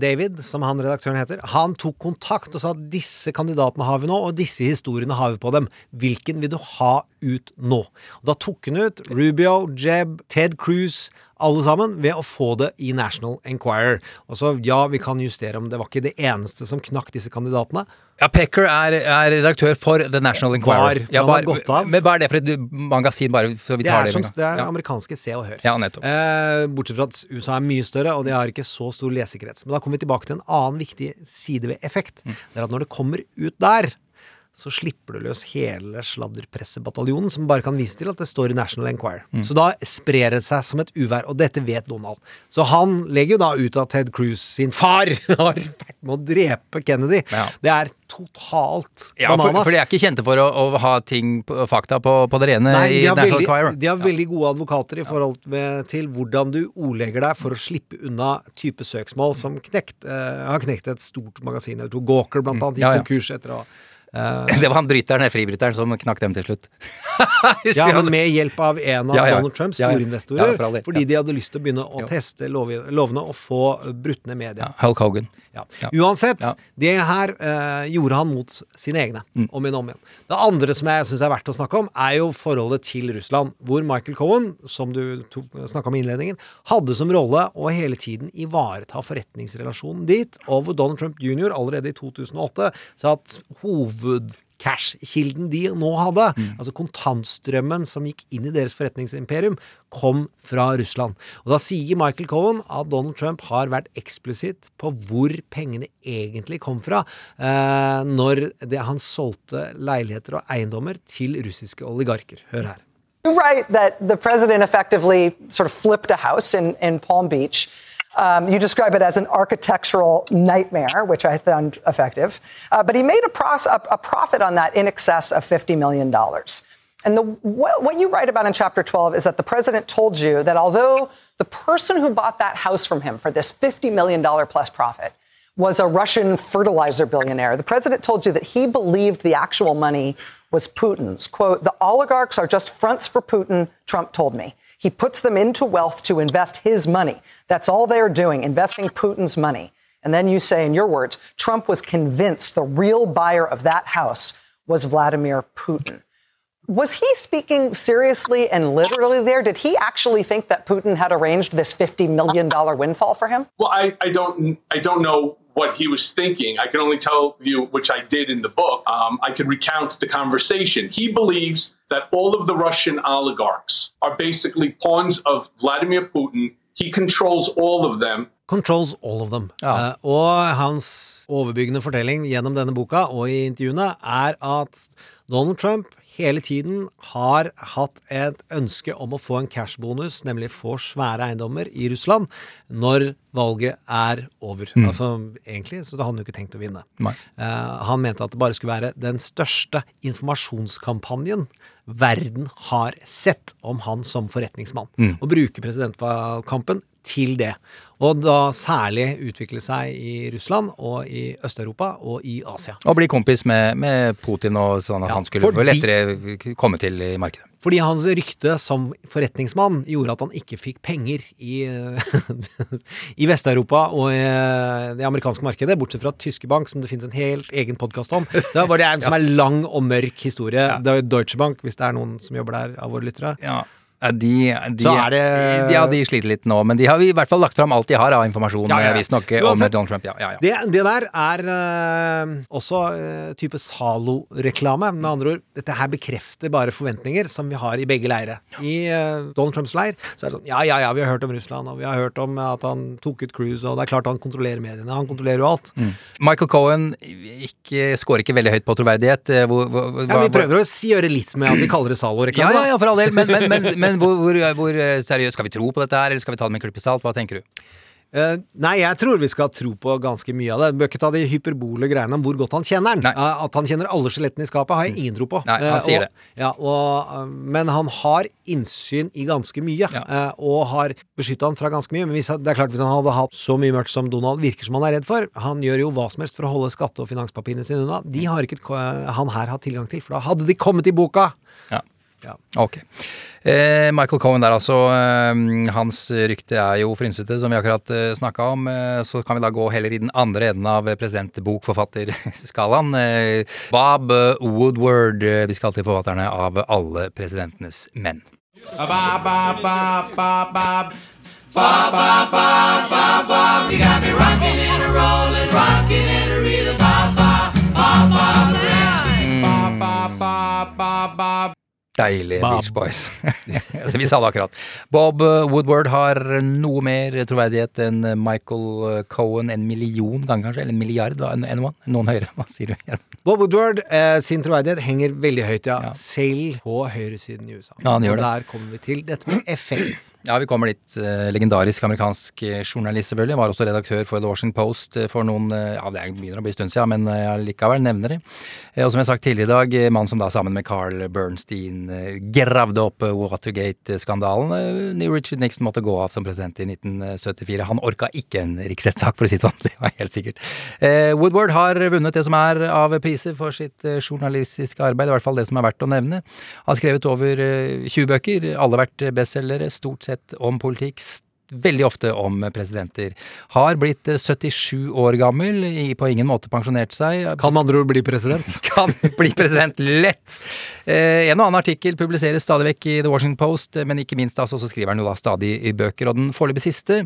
David, som han redaktøren heter, han tok kontakt og sa at disse kandidatene har vi nå, og disse historiene har vi på dem. Hvilken vil du ha ut nå? Og da tok han ut Rubio, Jeb, Ted Cruz, alle sammen, ved å få det i National Enquirer. Og så, ja, vi kan justere om det var ikke det eneste som knakk disse kandidatene.
Ja, Pecker er, er redaktør for The National Enquirer.
Var, ja,
var,
gått av.
Men hva er det for et magasin, bare så vi tar
det? Er
det,
som, det er ja. amerikanske Se og Hør.
Ja, nettopp.
Eh, bortsett fra at USA er mye større, og de har ikke så stor lesekrets. Men da kommer vi tilbake til en annen viktig side ved effekt. Det er at når det kommer ut der, så slipper du løs hele sladderpressebataljonen, som bare kan vise til at det står i National Enquirer. Mm. Så da sprer det seg som et uvær, og dette vet Donald. Så han legger jo da ut at Ted Cruz sin far [LAUGHS] har vært med å drepe Kennedy. Ja. Det er totalt
ja, bananas. For, for de er ikke kjente for å, å ha ting, fakta på, på det rene
Nei,
i National Enquirer?
De har veldig gode advokater i forhold med, til hvordan du ordlegger deg for å slippe unna type søksmål som knekt, uh, har knekt et stort magasin eller to. Gawker, blant annet, gikk konkurs etter å
det var han bryteren, fribryteren, som knakk dem til slutt. [LAUGHS]
ja, men med hjelp av en av ja, ja. Donald Trumps storinvestorer.
Ja, for
fordi de hadde lyst til å begynne å teste lov, lovene og få brutt ned media.
Hulk Hogan.
Uansett, det her uh, gjorde han mot sine egne, mm. om igjen og om igjen. Det andre som jeg syns er verdt å snakke om, er jo forholdet til Russland. Hvor Michael Cohen, som du snakka om i innledningen, hadde som rolle å hele tiden ivareta forretningsrelasjonen dit, og hvor Donald Trump jr. allerede i 2008 sa at hoved hovedcash-kilden de nå hadde, mm. altså kontantstrømmen som gikk inn i deres forretningsimperium, kom fra Russland. Og da sier Michael Cohen at Donald Trump har vært eksplisitt på hvor pengene egentlig kom fra eh, når det, han solgte leiligheter og eiendommer til russiske oligarker. Hør her.
You're right that the president effectively sort of flipped Palm Beach. Um, you describe it as an architectural nightmare, which I found effective. Uh, but he made a, pros- a, a, profit on that in excess of $50 million. And the, what, what you write about in chapter 12 is that the president told you that although the person who bought that house from him for this $50 million plus profit was a Russian fertilizer billionaire, the president told you that he believed the actual money was Putin's. Quote, the oligarchs are just fronts for Putin, Trump told me. He puts them into wealth to invest his money. That's all they're doing, investing Putin's money. And then you say, in your words, Trump was convinced the real buyer of that house was Vladimir Putin. Was he speaking seriously and literally there? Did he actually think that Putin had arranged this $50 million windfall for him?
Well, I, I don't I don't know what he was thinking. I can only tell you, which I did in the book. Um, I could recount the conversation. He believes that all of the Russian oligarchs are basically pawns of Vladimir Putin. He controls all of them.
controls all of them.
Ja.
Eh, og hans overbyggende fortelling gjennom denne boka og i intervjuene er at Donald Trump hele tiden har hatt et ønske om å få en cashbonus, nemlig få svære eiendommer i Russland, når valget er over. Altså, egentlig så hadde han jo ikke tenkt å vinne. Eh, han mente at det bare skulle være den største informasjonskampanjen verden har sett om han som forretningsmann. Å bruke presidentvalgkampen til det. Og da særlig utvikle seg i Russland og i Øst-Europa og i Asia.
Og bli kompis med, med Putin og sånn at
Ja,
han skulle
fordi-
lettere komme til i markedet.
Fordi hans rykte som forretningsmann gjorde at han ikke fikk penger i, [LAUGHS] i Vest-Europa og i det amerikanske markedet, bortsett fra Tyske Bank, som det finnes en helt egen podkast om. [LAUGHS] Det var det som er lang og mørk historie. Er Deutsche Bank, hvis det er noen som jobber der av våre lyttere.
Ja. De, de,
Så er det-
ja, de sliter litt nå, men de har i hvert fall lagt fram alt de har av informasjon,
Ja, ja,
visstnok, om Donald Trump. Ja, ja, ja.
Det, det der er eh, også eh, type Zalo-reklame. Med andre ord, dette her bekrefter bare forventninger som vi har i begge leire. I eh, Donald Trumps leir så er det sånn Ja, ja, ja, vi har hørt om Russland, og vi har hørt om at han tok ut Cruise, og det er klart han kontrollerer mediene. Han kontrollerer jo alt.
Michael Cohen ikke, scorer ikke veldig høyt på troverdighet. Hvor, Hvor, hvor,
Ja, vi prøver å gjøre litt med at vi kaller det Zalo-reklame.
ja, ja, for all del, men, men, men, men [LAUGHS] hvor, hvor, hvor seriøst skal vi tro på dette her, eller skal vi ta det med en klype salt? Hva tenker du?
Uh, nei, jeg tror vi skal tro på ganske mye av det. Bør ikke ta de hyperbole greiene om hvor godt han kjenner den. Eh, at han kjenner alle skjelettene i skapet, har jeg ingen tro på.
Nei, han
Eh,
sier
og,
det.
Ja, og, eh, men han har innsyn i ganske mye,
Ja.
eh, og har beskytta han fra ganske mye. Men hvis, det er klart hvis han hadde hatt så mye mørkt som Donald virker som han er redd for Han gjør jo hva som helst for å holde skatte- og finanspapirene sine unna. De har ikke eh, han her hatt tilgang til, for da hadde de kommet i boka.
Ja.
Ja.
Ok. Eh, Michael Cohen der, altså. Eh, hans rykte er jo frynsete, som vi akkurat eh, snakka om. Så kan vi da gå heller i den andre enden av presidentbokforfatterskalaen. Bob Woodward. Vi skal til forfatterne av Alle presidentenes menn. Deilig
Bob.
Beach Boys. [LAUGHS] altså, vi sa det akkurat. Bob eh, Woodward har noe mer troverdighet enn Michael eh, Cohen. En million ganger, kanskje? Eller en milliard? enn En, en, noen høyere? [LAUGHS] Hva sier du?
Bob Woodward eh, sin troverdighet henger veldig høyt, ja. Selv på høyresiden i USA.
Ja, han gjør
og der kommer vi til dette med effekt.
Ja, vi kommer dit. Eh, legendarisk amerikansk eh, journalist, selvfølgelig. Var også redaktør for The Washington Post eh, for noen Ja, det er- begynner å bli en stund siden, men jeg likevel nevner det. Og som jeg har sagt tidligere i dag, mann som da sammen med Carl Bernstein gravde opp Watergate-skandalen. Richard Nixon måtte gå av som president i 1974. Han orka ikke en riksrettssak, for å si det sånn. [LAUGHS] Det var helt sikkert. Woodward har vunnet det som er av priser for sitt journalistiske arbeid, i hvert fall det som er verdt å nevne. Han har skrevet over eh, 20 bøker, alle vært bestselgere, stort sett om politikk. Veldig ofte om presidenter. Har blitt eh, 77 år gammel, på ingen måte pensjonert seg.
Kan med andre ord bli president. [LAUGHS]
Kan bli president lett. Eh, en og annen artikkel publiseres stadig vekk i The Washington Post, eh, men ikke minst altså, så skriver han jo da stadig i bøker. Og den foreløpig siste,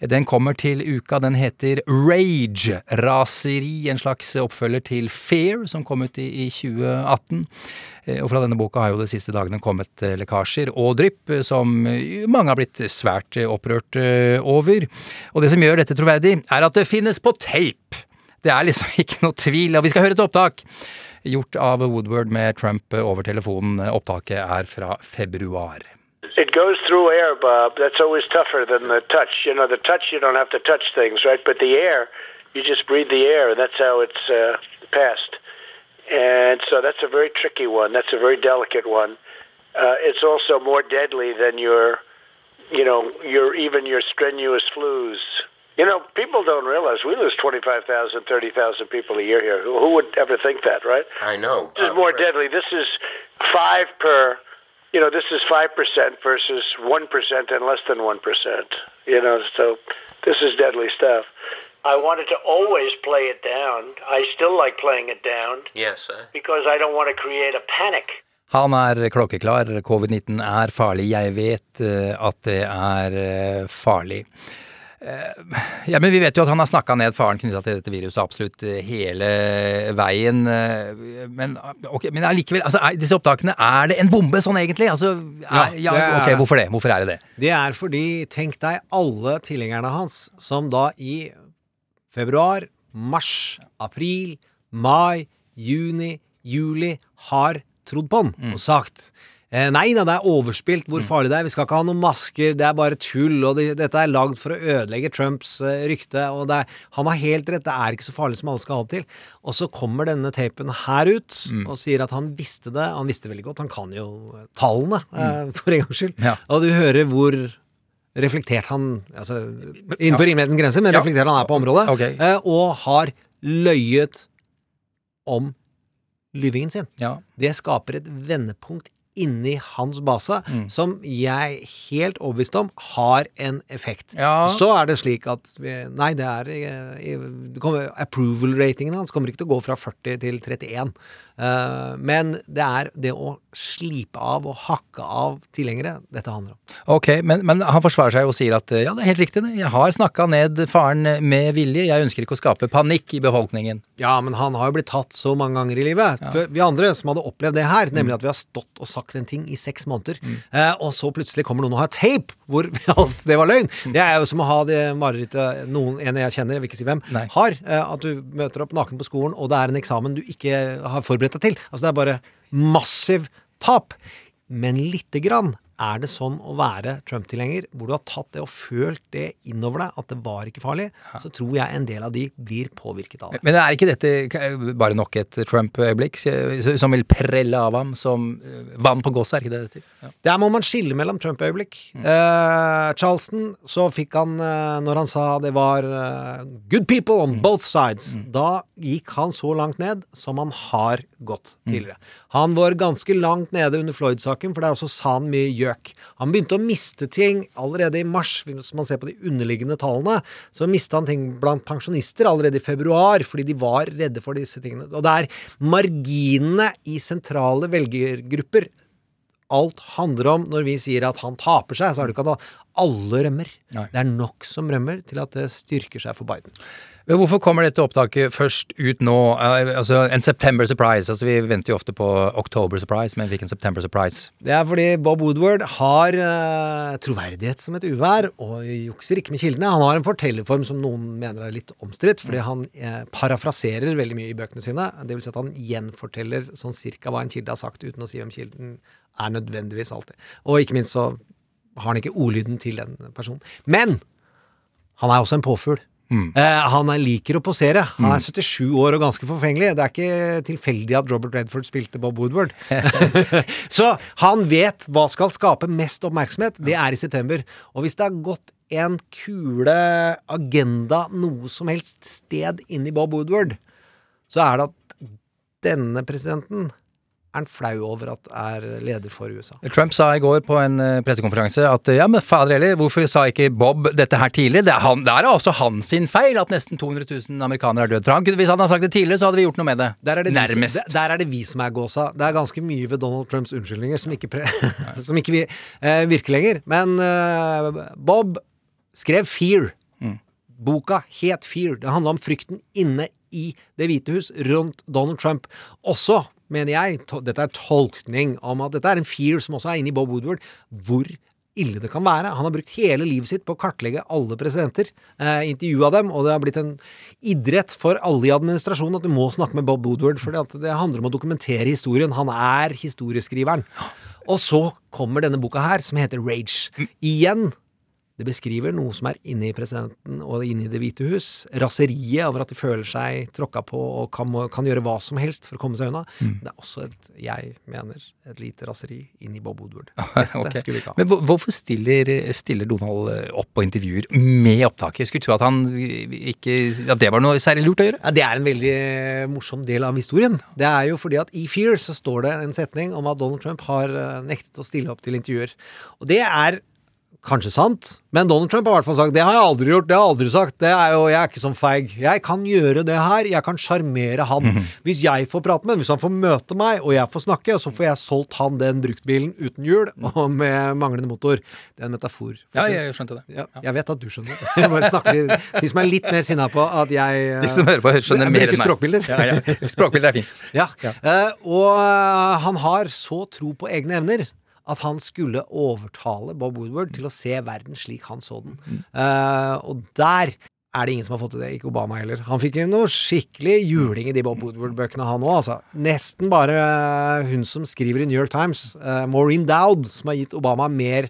eh, den kommer til uka. Den heter Rage. Raseri. En slags oppfølger til Fair, som kom ut i, i 2018. Eh, Og fra denne boka har jo de siste dagene kommet eh, lekkasjer og drypp eh, som mange har blitt svært opprørt over. Og det som gjør dette troverdig, er at det finnes på tape. Det er liksom [LAUGHS] ikke noe tvil. Og vi skal høre et opptak gjort av Woodward med Trump over telefonen. Opptaket er fra februar.
It goes through air, Bob. That's always tougher than the touch. You know, the touch you don't have to touch things, right? But the air, you just breathe the air, and that's how it's uh, passed. And so that's a very tricky one. That's a very delicate one. Uh, it's also more deadly than your, you know, your even your strenuous flus. You know, people don't realize we lose 25,000, 30,000 people a year here. Who, who would ever think that, right?
I know.
This is more deadly. This is five per. You know, this is five percent versus one percent and less than one percent. You know, so this is deadly stuff. I wanted to always play it down. I still like playing it down
Yes, sir.
because I don't want to create a panic.
Han er klokkeklar. Covid-19 er farlig. Jeg vet eh, at det er eh, farlig. Ja, men Vi vet jo at han har snakka ned faren knytta til dette viruset absolutt eh, hele veien. eh, Men, okay, men allikevel, altså, disse opptakene, er det en bombe sånn egentlig? Altså, er, ja,
det er-
ok, Hvorfor det? Hvorfor er det det?
Det er fordi, tenk deg alle tilhengerne hans som da i februar, mars, april, mai, juni, juli har trodd på han og sagt eh, Nei da, det er overspilt, hvor farlig det er, vi skal ikke ha noen masker, det er bare tull, og det, dette er lagd for å ødelegge Trumps eh, rykte, og det er, han har helt rett, det er ikke så farlig som alle skal ha det til. Og så kommer denne tapen her ut og sier at han visste det, han visste veldig godt, han kan jo tallene, eh, for en gangs skyld.
Ja.
Og du hører hvor reflektert han altså, Innenfor rimelighetens grenser, men
Ja.
reflektert han er på området.
Okay.
eh, Og har løyet om lyvingen sin.
Ja.
Det skaper et vendepunkt inni hans base
Mm.
som jeg helt overbevist om har en effekt.
Ja.
Så er det slik at Nei, det er eh, det kommer- Approval-ratingen hans kommer ikke til å gå fra 40 til 31. Uh, men det er det å slipe av og hakke av tilhengere dette handler om.
Ok, men, men han forsvarer seg og sier at eh, ja, det er helt riktig. Jeg har snakka ned faren med vilje. Jeg ønsker ikke å skape panikk i befolkningen.
Ja, men han har jo blitt tatt så mange ganger i livet. For vi andre som hadde opplevd det her, nemlig at vi har stått og sagt en ting i seks måneder, eh, og så plutselig kommer noen og har tape hvor [LAUGHS] alt det var løgn. Det er jo som å ha det marerittet noen, en jeg kjenner, jeg vil ikke si hvem,
Nei.
har. Eh, at du møter opp naken på skolen, og det er en eksamen du ikke har forberedt deg til. Altså det er bare massiv tap. Men lite grann er det sånn å være Trump-tilhenger, hvor du har tatt det og følt det innover deg, at det var ikke farlig, så tror jeg en del av de blir påvirket av det.
Men er ikke dette bare nok et Trump-øyeblikk som vil prelle av ham som eh, vann på gåsa? Er ikke det det heter? Ja.
Der må man skille mellom Trump-øyeblikk.
Mm.
Eh, Charleston, så fikk han, eh, når han sa det var good people on
Mm.
both sides, da gikk han så langt ned som han har gått
Mm.
tidligere. Han var ganske langt nede under Floyd-saken, for der også sa han mye gjøk. Han begynte å miste ting allerede i mars, hvis man ser på de underliggende tallene. Så mista han ting blant pensjonister allerede i februar, fordi de var redde for disse tingene. Og det er marginene i sentrale velgergrupper alt handler om når vi sier at han taper seg, så er det ikke at alle rømmer.
Nei.
Det er nok som rømmer til at det styrker seg for Biden.
Men hvorfor kommer dette opptaket først ut nå? Eh, Altså En September surprise. altså Vi venter jo ofte på October surprise, men vi fikk en September surprise.
Det er fordi Bob Woodward har uh, troverdighet som et uvær, og jukser ikke med kildene. Han har en fortellerform som noen mener er litt omstridt, fordi han uh, parafraserer veldig mye i bøkene sine. Det vil si at han gjenforteller sånn cirka hva en kilde har sagt, uten å si hvem kilden er nødvendigvis alltid. Og ikke minst så har han ikke ordlyden til den personen. Men han er også en påfugl. Eh, han er, liker å posere. Han er 77 år og ganske forfengelig. Det er ikke tilfeldig at Robert Redford spilte Bob Woodward. [LAUGHS] så han vet hva skal skape mest oppmerksomhet. Det er i september. Og hvis det har gått en kule agenda noe som helst sted inn i Bob Woodward, så er det at denne presidenten er han flau over at er leder for USA.
Trump sa i går på en eh, pressekonferanse at ja, men fader heller, hvorfor sa ikke Bob dette her tidligere? Det er, han, det er også hans sin feil at nesten 200 000 amerikanere er døde. Han, hvis han hadde sagt det tidligere, så hadde vi gjort noe med det.
Der er, det vi,
Nærmest.
der- der er det vi som er gåsa. Det er ganske mye ved Donald Trumps unnskyldninger som ikke, [LAUGHS] som ikke vi, eh, virker lenger. Men eh, Bob skrev Fear. Boka het Fear. Det handla om frykten inne i Det hvite hus rundt Donald Trump. Også, mener jeg, dette er tolkning om at dette er en fear som også er inne i Bob Woodward, hvor ille det kan være. Han har brukt hele livet sitt på å kartlegge alle presidenter, eh, intervjua dem, og det har blitt en idrett for alle i administrasjonen at du må snakke med Bob Woodward, for det handler om å dokumentere historien. Han er historieskriveren. Og så kommer denne boka her, som heter Rage. Igjen det beskriver noe som er inne i presidenten og inne i Det hvite hus. Raseriet over at de føler seg tråkka på og kan, kan gjøre hva som helst for å komme seg unna. Det er også et, jeg mener, et lite raseri inn i Bob Woodward. [LAUGHS] Dette
okay.
skulle vi ikke ha.
Men hvorfor stiller, stiller Donald eh, opp på intervjuer med opptaket? Skulle tro at han ikke At det var noe særlig lurt å gjøre?
Ja, Det er en veldig morsom del av historien. Det er jo fordi at i Fear så står det en setning om at Donald Trump har eh, nektet å stille opp til intervjuer. Og det er kanskje sant, men Donald Trump har i hvert fall sagt det har jeg aldri gjort, det har jeg aldri sagt. Det er jo, Jeg er ikke sånn feig. Jeg kan gjøre det her. Jeg kan sjarmere han.
Mhm.
Hvis jeg får prate med ham, hvis han får møte meg, og jeg får snakke, så får jeg solgt han den bruktbilen uten hjul [LAUGHS] og med manglende motor. Det er en metafor.
Ja, jeg skjønte det.
Ja, jeg vet at du skjønner det. [LAUGHS] Jeg bare snakker De som er litt mer sinna på at jeg [LAUGHS]
De som hører på, skjønner
jeg
mer enn meg.
språkbilder.
Ja, ja. Språkbilder er fint.
Ja. Eh, og eh, han har så tro på egne evner at han skulle overtale Bob Woodward til å se verden slik han så den. Uh, og der er det ingen som har fått til det, ikke Obama heller. Han fikk noe skikkelig juling i de Bob Woodward-bøkene, han òg. Altså. Nesten bare eh, hun som skriver i New York Times, uh, Maureen Dowd, som har gitt Obama mer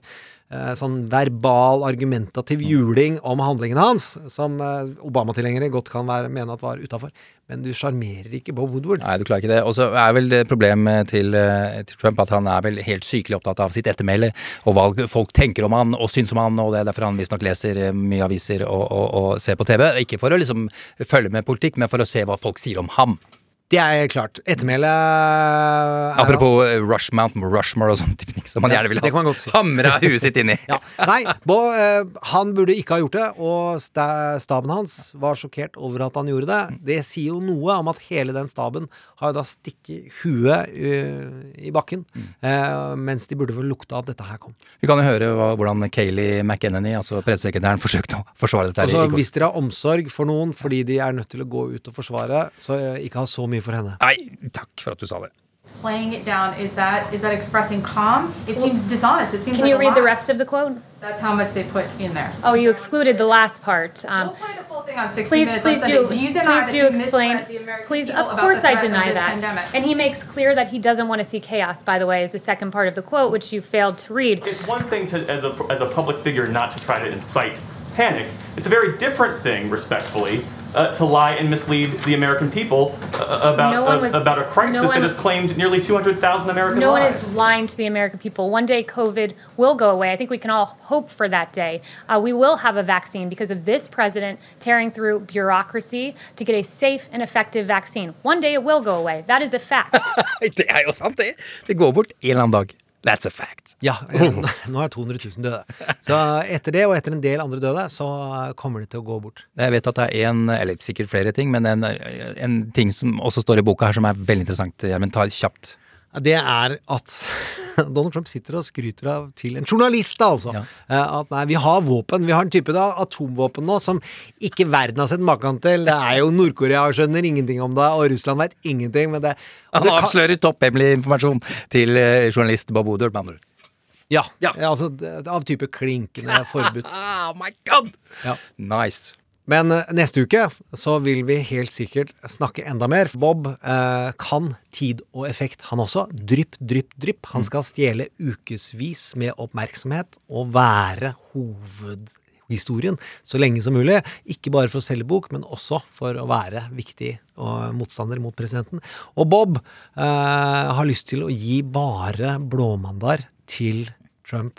sånn verbal, argumentativ juling om handlingene hans, som eh, Obama-tilhengere godt kan være, mene at var utafor. Men du sjarmerer ikke Bob Woodward.
Nei, du klarer ikke det. Og så er vel problemet til, eh, til Trump at han er vel helt sykelig opptatt av sitt ettermæle og hva folk tenker om han og syns om han, og det er derfor han visstnok leser eh, mye aviser og, og, og ser på TV. Ikke for å liksom følge med politikk, men for å se hva folk sier om ham.
Det er klart. Ettermælet er
Apropos eh, Rush Mountain Rushmore og sånne type ting som man
Ja,
gjerne ville
det kan man
ha
godt si.
hamra huet sitt inn i. [LAUGHS]
ja. Nei, Bo, uh, han burde ikke ha gjort det, og sta- staben hans var sjokkert over at han gjorde det. Det sier jo noe om at hele den staben har jo da stikket huet eh, i bakken, uh, mens de burde vel lukta at dette her kom.
Vi kan jo høre hva, hvordan Kayleigh McEnany, altså pressesekretæren, forsøkte å forsvare dette her
Altså, hvis dere har omsorg for noen fordi de er nødt til å gå ut og forsvare, så ikke ha så mye for henne.
Nei, takk for at du sa det.
playing it down is that is that expressing calm it seems dishonest it seems
Can
like
you
a
read the rest of the quote?
that's how much they put in there
Oh, you excluded the last part. Um,
we'll play the full thing on 60
please,
minutes
please
on
do.
Do you deny
please
that
do explain.
misled the American
Please, of course I deny that.
pandemic?
And he makes clear that he doesn't want to see chaos. By the way, is the second part of the quote, which you failed to read.
It's one thing to, as a, as a public figure, not to try to incite panic. It's a very different thing, respectfully, uh, to lie and mislead the American people uh, about,
No one
uh,
was-
about a crisis
no one-
that has claimed nearly 200,000 American
No one is lying to the American people. One day COVID will go away. I think we can all hope for that day. Uh, we will have a vaccine because of this president tearing through bureaucracy to get a safe and effective vaccine. One day it will go away. That is a fact. [LAUGHS]
det er jo sant, det. Det går bort en eller annen dag. That's a fact.
Ja, nå er 200 000 døde. Så etter det, og etter en del andre døde, så kommer de til å gå bort.
Jeg vet at det er en, eller sikkert flere ting, men en, en ting som også står i boka her som er veldig interessant. Gjermund, ta kjapt.
Ja, Det er at [LAUGHS] Donald Trump sitter og skryter av til en journalist, altså. ja. At nei, vi har våpen. Vi har en type da, atomvåpen nå som ikke verden har sett maken til. Det er jo Nord-Korea skjønner ingenting om det, og Russland vet ingenting. Men det,
Han
det kan-
avslører topphemmelig informasjon til eh, journalist Bob med andre ord.
Ja, altså av type klinkende forbudt. [LAUGHS]
Oh my god!
Ja.
Nice.
Men eh, neste uke så vil vi helt sikkert snakke enda mer. Bob eh, kan tid og effekt, han også. Drypp, drypp, drypp. Han skal stjele ukevis med oppmerksomhet og være hovedhistorien så lenge som mulig. Ikke bare for å selge bok, men også for å være viktig og motstander mot presidenten. Og Bob eh, har lyst til å gi bare blåmandag til Trump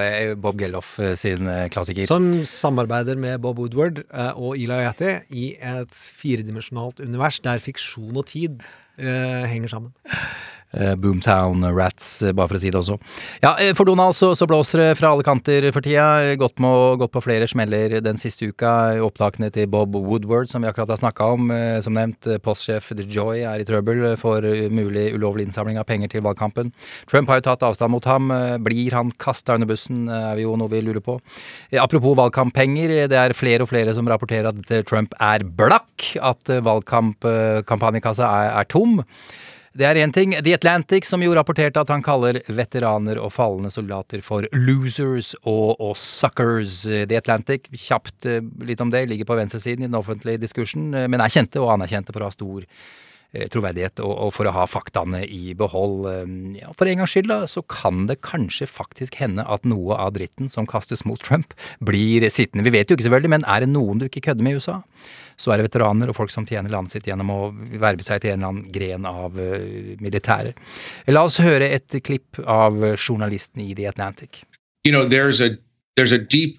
Eh, Bob Geldof eh, sin eh, klassiker.
Som samarbeider med Bob Woodward og Eli Ayati i et firedimensjonalt univers der fiksjon og tid henger sammen.
Eh, Boomtown Rats, eh, bare for å si det også. Ja, eh, for Donald så, så blåser det fra alle kanter for tida. Gått, med, gått på flere smeller den siste uka. Opptakene til Bob Woodward, som vi akkurat har snakka om. Som nevnt, postsjef postsjef Joy er i trøbbel for mulig ulovlig innsamling av penger til valgkampen. Trump har jo tatt avstand mot ham. Blir han kasta under bussen, er vi jo noe vi lurer på. Apropos valgkamppenger, det er flere og flere som rapporterer at Trump er blakk. At valgkampkampanjekassa er, er tom. Det er én ting. The Atlantic, som jo rapporterte at han kaller veteraner og falne soldater for losers og, og suckers. The Atlantic, kjapt eh, litt om det, ligger på venstresiden i den offentlige diskursen, eh, men er kjente og anerkjente for å ha stor troverdighet og, og for å ha faktaene i behold. Eh, Ja, for en gangs skyld da, så kan det kanskje faktisk hende at noe av dritten som kastes mot Trump, blir sittende. Vi vet jo ikke selvfølgelig, men er det noen du ikke kødder med i USA, så er det veteraner og folk som tjener landet sitt gjennom å verve seg til en eller annen gren av eh, militæret. La oss høre et klipp av journalisten i The Atlantic.
you know there's a there's a deep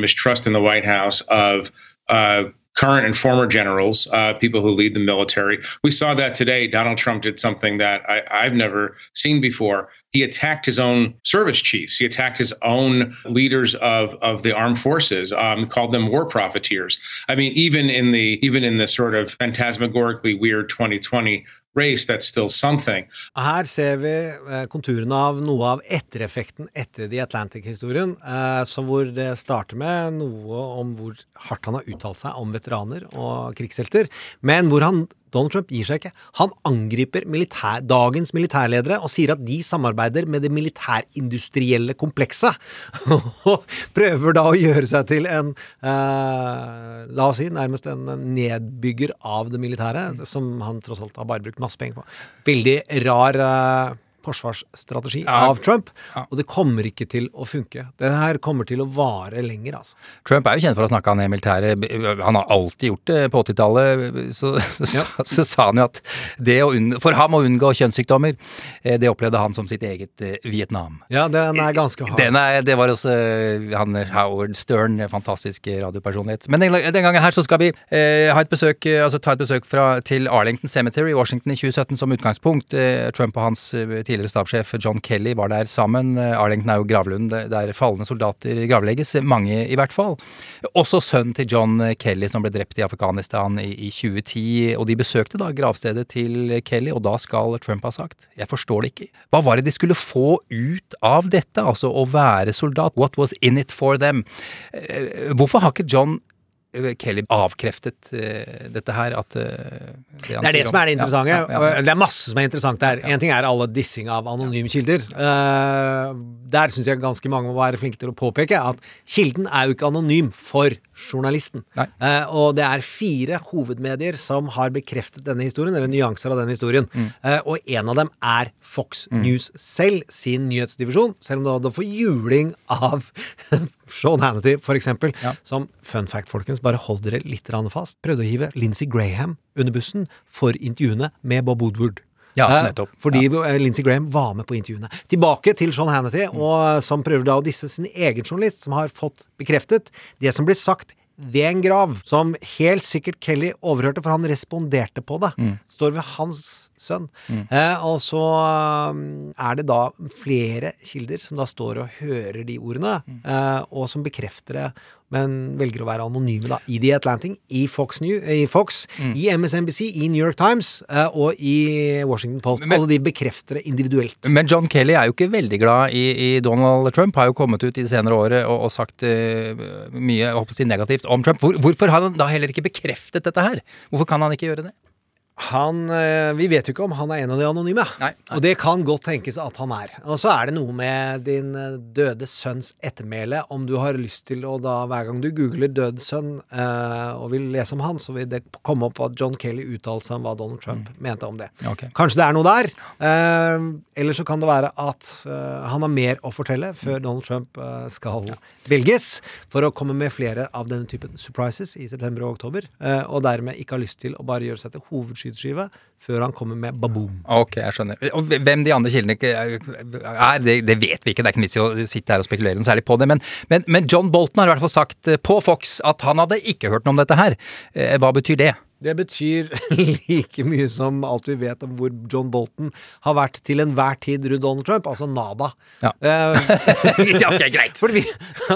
mistrust in the White uh, current and former generals, uh, people who lead the military. We saw that today. Donald Trump did something that I, I've never seen before. He attacked his own service chiefs. He attacked his own leaders of of the armed forces. Um, called them war profiteers. I mean, even in the even in the sort of phantasmagorically weird 2020 race, that's still something.
Her ser vi eh, konturene av noe av ettereffekten etter The Atlantic-historien. Eh, så hvor det starter med noe om hvor hardt han har uttalt seg om veteraner og krigshelter, men hvor han Donald Trump gir seg ikke. Han angriper militær, dagens militærledere og sier at de samarbeider med det militærindustrielle komplekset. [LAUGHS] Og prøver da å gjøre seg til en eh, La oss si nærmest en nedbygger av det militære, som han tross alt har bare brukt masse penger på. Veldig rar eh, forsvarsstrategi
Ja.
av Trump, og det kommer ikke til å funke. Det her kommer til å vare lenger, altså.
Trump er jo kjent for å snakke ned militæret. Han har alltid gjort det på 80-tallet. Så, så, så, så sa han jo at det å unngå, for ham å unngå kjønnssykdommer, eh, det opplevde han som sitt eget eh, Vietnam.
Ja, den er ganske hard.
Den er, det var også eh, han Howard Stern, fantastisk radiopersonlighet. Men den, den gangen her så skal vi eh, ha et besøk, altså ta et besøk fra, til Arlington Cemetery i Washington i 2017 som utgangspunkt. Eh, Trump og hans eh, tidligere stabssjef John Kelly var der sammen. Eh, Arlington er jo gravlunden der- falne soldater gravlegges, mange i hvert fall. Også sønnen til John Kelly som ble drept i Afghanistan i, i 2010. Og de besøkte da gravstedet til Kelly, og da skal Trump ha sagt Jeg forstår det ikke. Hva var det de skulle få ut av dette? Altså å være soldat. What was in it for them? Eh, Hvorfor har ikke John Kelly avkreftet uh, dette her? At uh, det,
Det er det som er det interessante.
Ja, ja, ja.
Det er masse som er interessant der. En ting er alle dissing av anonyme kilder. Uh, der syns jeg ganske mange må være flinke til å påpeke at kilden er jo ikke anonym for journalisten. Eh, og det er fire hovedmedier som har bekreftet denne historien, eller nyanser av denne historien.
Mm.
Eh, og en av dem er Fox News selv, sin nyhetsdivisjon, selv om det hadde fått juling av [LAUGHS] Sean Hannity, for eksempel, som fun fact, folkens, bare hold dere litt fast, prøvde å hive Lindsey Graham under bussen for intervjuene med Bob Woodward.
Ja,
Eh,
nettopp.
Fordi ja. Lindsey Graham var med på intervjuene. Tilbake til Sean Hannity,
Mm.
og, eh, som prøver da å disse sin egen journalist, som har fått bekreftet det som blir sagt ved en grav, som helt sikkert Kelly overhørte, for han responderte på det.
Mm.
Står ved hans sønn.
Mm.
Eh, og så um, er det da flere kilder som da står og hører de ordene,
Mm.
eh, og som bekrefter det, men velger å være anonyme da, i The Atlantic, i Fox, New, i, Fox
Mm.
i MSNBC, i New York Times eh, og i Washington Post. Alle de bekrefter det individuelt.
Men John Kelly er jo ikke veldig glad i, i Donald Trump. Har jo kommet ut i det senere året og, og sagt uh, mye jeg håper å si, negativt om Trump. Hvor, hvorfor har han da heller ikke bekreftet dette her? Hvorfor kan han ikke gjøre det?
Han, eh, vi vet jo ikke om han er en av de anonyme. Og det kan godt tenkes at han er. Og så er det noe med din eh, døde sønns ettermæle. Om du har lyst til å da hver gang du googler 'død sønn' eh, og vil lese om han, så vil det komme opp at John Kelly uttalte seg om hva Donald Trump mente om det.
Okay.
Kanskje det er noe der. Eh, eller så kan det være at eh, han har mer å fortelle før Donald Trump eh, skal velges, for å komme med flere av denne typen surprises i september og oktober, eh, og dermed ikke har lyst til å bare gjøre seg til hovedskyteskive før han kommer med baboom.
Ok, jeg skjønner. Og hvem de andre kildene er, det, det vet vi ikke. Det er ikke vits i å sitte her og spekulere noe særlig på det. Men, men, men John Bolton har i hvert fall sagt eh, på Fox at han hadde ikke hørt noe om dette her. Eh, Hva betyr det?
Det betyr [LAUGHS] like mye som alt vi vet om hvor John Bolton har vært til enhver tid rundt Donald Trump, altså nada.
Ja.
Eh, [LAUGHS]
Ja, ok, greit.
Fordi vi,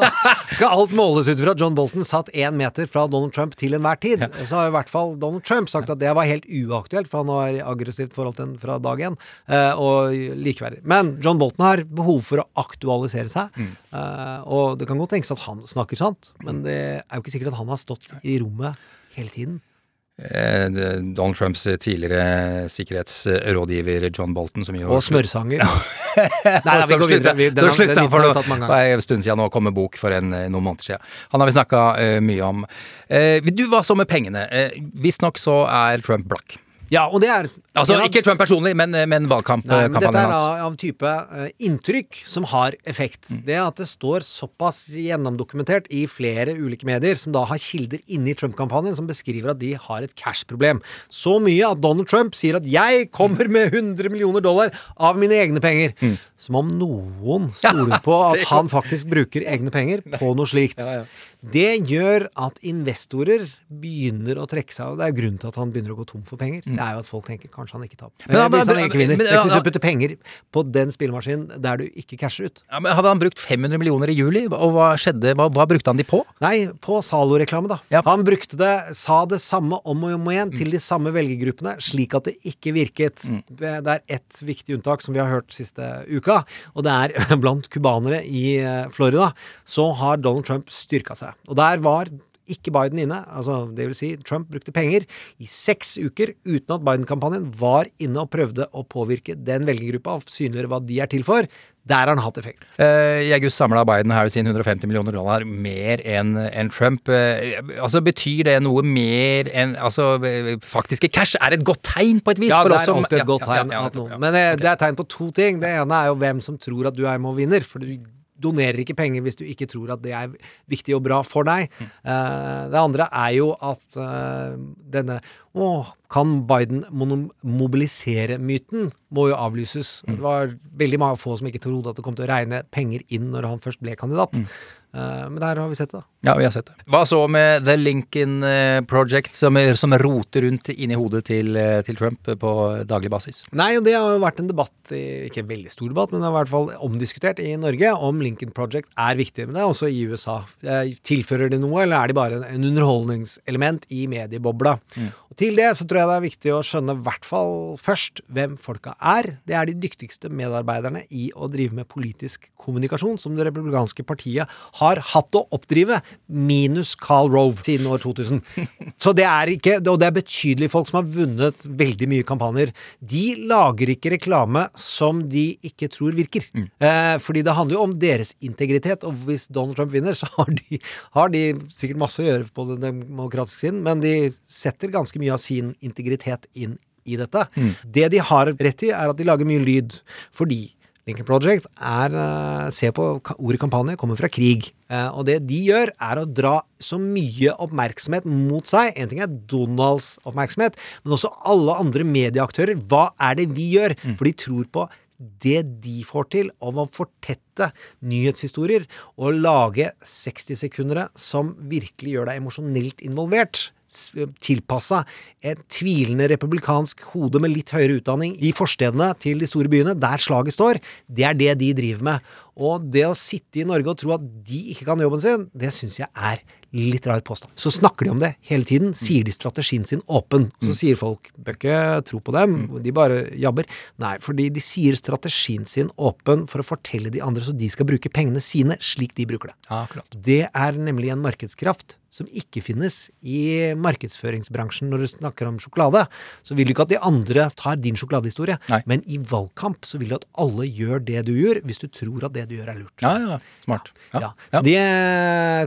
[LAUGHS] skal alt måles ut fra at John Bolton satt én meter fra Donald Trump til enhver tid, så har i hvert fall Donald Trump sagt at det var helt uaktuelt, for han har aggressivt forhold til den fra dag én, eh, og likeverdig. Men John Bolton har behov for å aktualisere seg,
Mm.
eh, og det kan godt tenkes at han snakker sant, men det er jo ikke sikkert at han har stått i rommet hele tiden.
Eh, Donald Trumps tidligere sikkerhetsrådgiver John Bolton, som
Og smørsanger. [LAUGHS] Nei, vi går videre. Vi- den
slutta
den
for det er en stund siden nå kom med bok for en, eh, noen måneder siden. Han har vi snakka mye om. Uh, du, hva så med pengene? Uh, Visstnok så er Trump blakk.
Ja, og det er
Altså ikke Trump personlig, men, men
valgkampkampanjen hans. dette er da av type eh, inntrykk som har effekt. Det at det står såpass gjennomdokumentert i flere ulike medier, som da har kilder inne i Trump-kampanjen, som beskriver at de har et cash-problem. Så mye at Donald Trump sier at 'jeg kommer med 100 millioner dollar av mine egne penger'. Som om noen stoler på [LAUGHS] at han faktisk bruker egne penger på noe slikt. Det gjør at investorer begynner å trekke seg av. Det er grunnen til at han begynner å gå tom for penger. Det er jo at folk tenker kanskje han ikke taper.
Men han-
Hvis han ikke vinner.
men-
Tenk hvis
ja,
du putter penger på den spillemaskinen der du ikke casher ut.
Ja, men hadde han brukt 500 millioner i juli, og hva skjedde? Hva, hva brukte han de på?
Nei, på Zalo-reklame, da. Han brukte det, sa det samme om og om igjen til de samme velgergruppene, slik at det ikke virket. Det er ett viktig unntak som vi har hørt siste uka, og det er [LAUGHS] blant cubanere i eh, Florida, så har Donald Trump styrka seg. Og der var ikke Biden inne. altså det vil si Trump brukte penger i seks uker uten at Biden-kampanjen var inne og prøvde å påvirke den velgergruppa og synliggjøre hva de er til for. Der har han hatt effekt.
Eh, I august samla Biden her sin 150 millioner dollar mer enn en Trump. Eh, altså Betyr det noe mer enn Altså, eh, faktiske cash er et godt tegn på et vis?
Ja, det er
også
alltid et godt tegn.
ja, ja, ja.
Men okay. det er tegn på to ting. Det ene er jo hvem som tror at du er med og vinner. For du donerer ikke penger hvis du ikke tror at det er viktig og bra for deg.
Mm.
Eh, det andre er jo at eh, denne Å, kan Biden mobilisere myten? må jo avlyses.
Mm.
Det var veldig mange få som ikke trodde at det kom til å regne penger inn når han først ble kandidat.
Mm.
Eh, men der har vi sett det, da.
Ja, vi har sett det. Hva så med The Lincoln eh, Project, som, er, som roter rundt inni hodet til, eh, til Trump på daglig basis?
Nei, og det har jo vært en debatt, ikke en veldig stor debatt, men det har i hvert fall omdiskutert i Norge om Lincoln Project er viktig. Men det er også i USA. Tilfører det noe, eller er de bare en underholdningselement i mediebobla? Og til det så tror jeg det er viktig å skjønne i hvert fall først hvem folka er. Det er de dyktigste medarbeiderne i å drive med politisk kommunikasjon, som det republikanske partiet har hatt å oppdrive, minus Carl Rove siden år 2000. Så det er ikke, og det er betydelige folk som har vunnet veldig mye kampanjer. De lager ikke reklame som de ikke tror virker. Eh, fordi det handler jo om deres integritet, og hvis Donald Trump vinner, så har de, har de sikkert masse å gjøre på den demokratiske siden, men de setter ganske mye av sin integritet inn i dette.
Mm.
Det de har rett i, er at de lager mye lyd. Fordi Lincoln Project er eh, Se på ordet kampanje, kommer fra krig. Eh, og det de gjør, er å dra så mye oppmerksomhet mot seg. En ting er Donalds oppmerksomhet, men også alle andre medieaktører. Hva er det vi gjør? For de tror på det de får til, om å fortette nyhetshistorier og lage 60-sekundere som virkelig gjør deg emosjonelt involvert tilpassa et tvilende republikansk hode med litt høyere utdanning i forstedene til de store byene, der slaget står, det er det de driver med. Og det å sitte i Norge og tro at de ikke kan jobben sin, det syns jeg er litt rar påstand. Så snakker de om det hele tiden, sier de strategien sin åpen. Så sier folk bør ikke tro på dem, de bare jabber. Nei, fordi de sier strategien sin åpen for å fortelle de andre så de skal bruke pengene sine slik de bruker det.
Akkurat.
Det er nemlig en markedskraft som ikke finnes i markedsføringsbransjen når du snakker om sjokolade. Så vil du ikke at de andre tar din sjokoladehistorie, men i valgkamp så vil du at alle gjør det du gjør, hvis du tror at det du gjør er lurt.
Ja, ja, smart.
Ja. Så det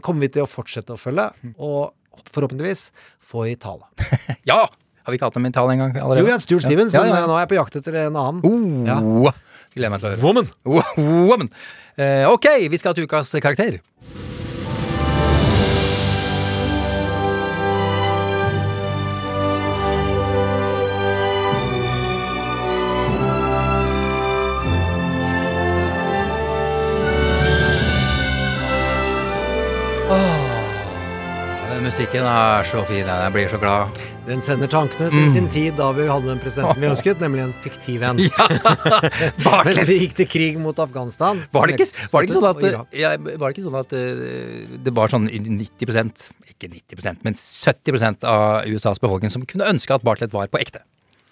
kommer vi til å fortsette å følge, og forhåpentligvis få i tale. [LAUGHS]
Ja! Har vi ikke hatt noen tale en gang allerede?
Jo, vi har Stuart Stevens,
Ja,
men
ja, ja.
nå er jeg på jakt etter en annen.
Oh,
Ja.
Gleder meg til å høre.
Woman.
Woman. Uh, ok, vi skal til ukas karakter. Musikken er så fin. Jeg blir så glad.
Den sender tankene til en tid da vi hadde den presidenten vi ønsket, nemlig en fiktiv en. [LAUGHS]
Ja.
Mens vi gikk til krig mot Afghanistan.
Var det ikke, var det ikke sånn at, ja, var det, ikke sånn at eh, det var sånn 90 Ikke 90 men 70% av USAs befolkning som kunne ønske at Bartlett var på ekte?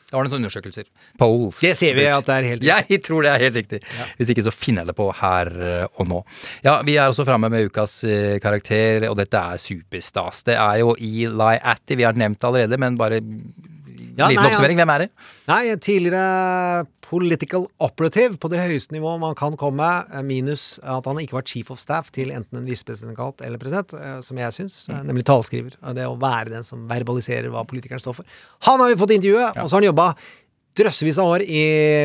Det var noen undersøkelser. Polls.
Det ser vi at det er helt [LAUGHS] riktig.
Jeg tror det er helt riktig. Hvis ikke så finner jeg det på her eh, og nå. Ja, Vi er også framme med ukas eh, karakter, og dette er superstas. Det er jo Eli Atty. Vi har nevnt det allerede, men bare
Ja,
Liten
nei,
oppsummering. Hvem er det?
Nei, tidligere political operative på det høyeste nivået man kan komme, eh, minus at han ikke var chief of staff til enten en visepresident eller president, eh, som jeg syns, eh, nemlig talskriver. Det å være den som verbaliserer hva politikeren står for. Han har vi fått intervjue, og så har han jobba drøssevis av år i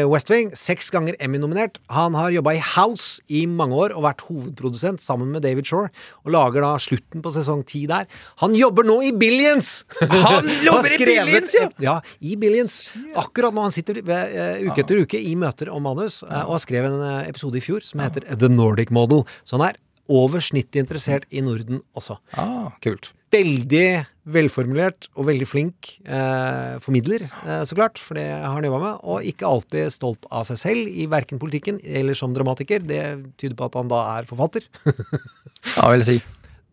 West Wing. Seks ganger Emmy-nominert. Han har jobba i House i mange år og vært hovedprodusent sammen med David Shore. Og lager da slutten på sesong ti der. Han jobber nå i Billions!
Han [LAUGHS] jobber i Billions, ja!
Ja, i Billions. Akkurat nå han sitter ved, uh, uke etter uke i møter om manus, uh, og har skrevet en eh, episode i fjor som heter The Nordic Model. Så han er over snittet interessert i Norden også.
Ah, kult.
Veldig velformulert og veldig flink eh, formidler, eh, så klart, for det har han jobba med. Og ikke alltid stolt av seg selv i verken politikken eller som dramatiker. Det tyder på at han da er forfatter. [LAUGHS]
Ja, vil jeg si.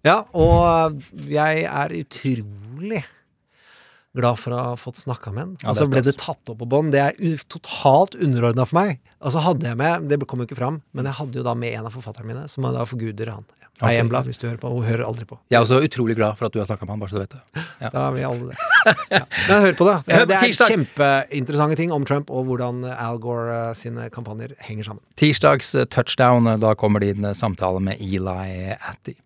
Ja, og jeg er utrolig glad for å ha fått snakka med han.
Ja,
og så
er
ble det tatt opp på bånd. Det er totalt underordna for meg. Og så hadde jeg med Det kom jo ikke fram, men jeg hadde jo da med en av forfatterne mine, som da forguder han. Ja. Hei,
Ok.
Embla, hvis du hører på. Hun hører aldri på.
Jeg er også utrolig glad for at du har snakka med han, bare så du vet det. Ja.
Da er vi alle det. Ja. Men hør på det. Det, [LAUGHS] det er kjempeinteressante ting om Trump, og hvordan Al Gore eh, sine kampanjer henger sammen.
Tirsdags eh, touchdown, da kommer din eh, samtale med Eli Atty.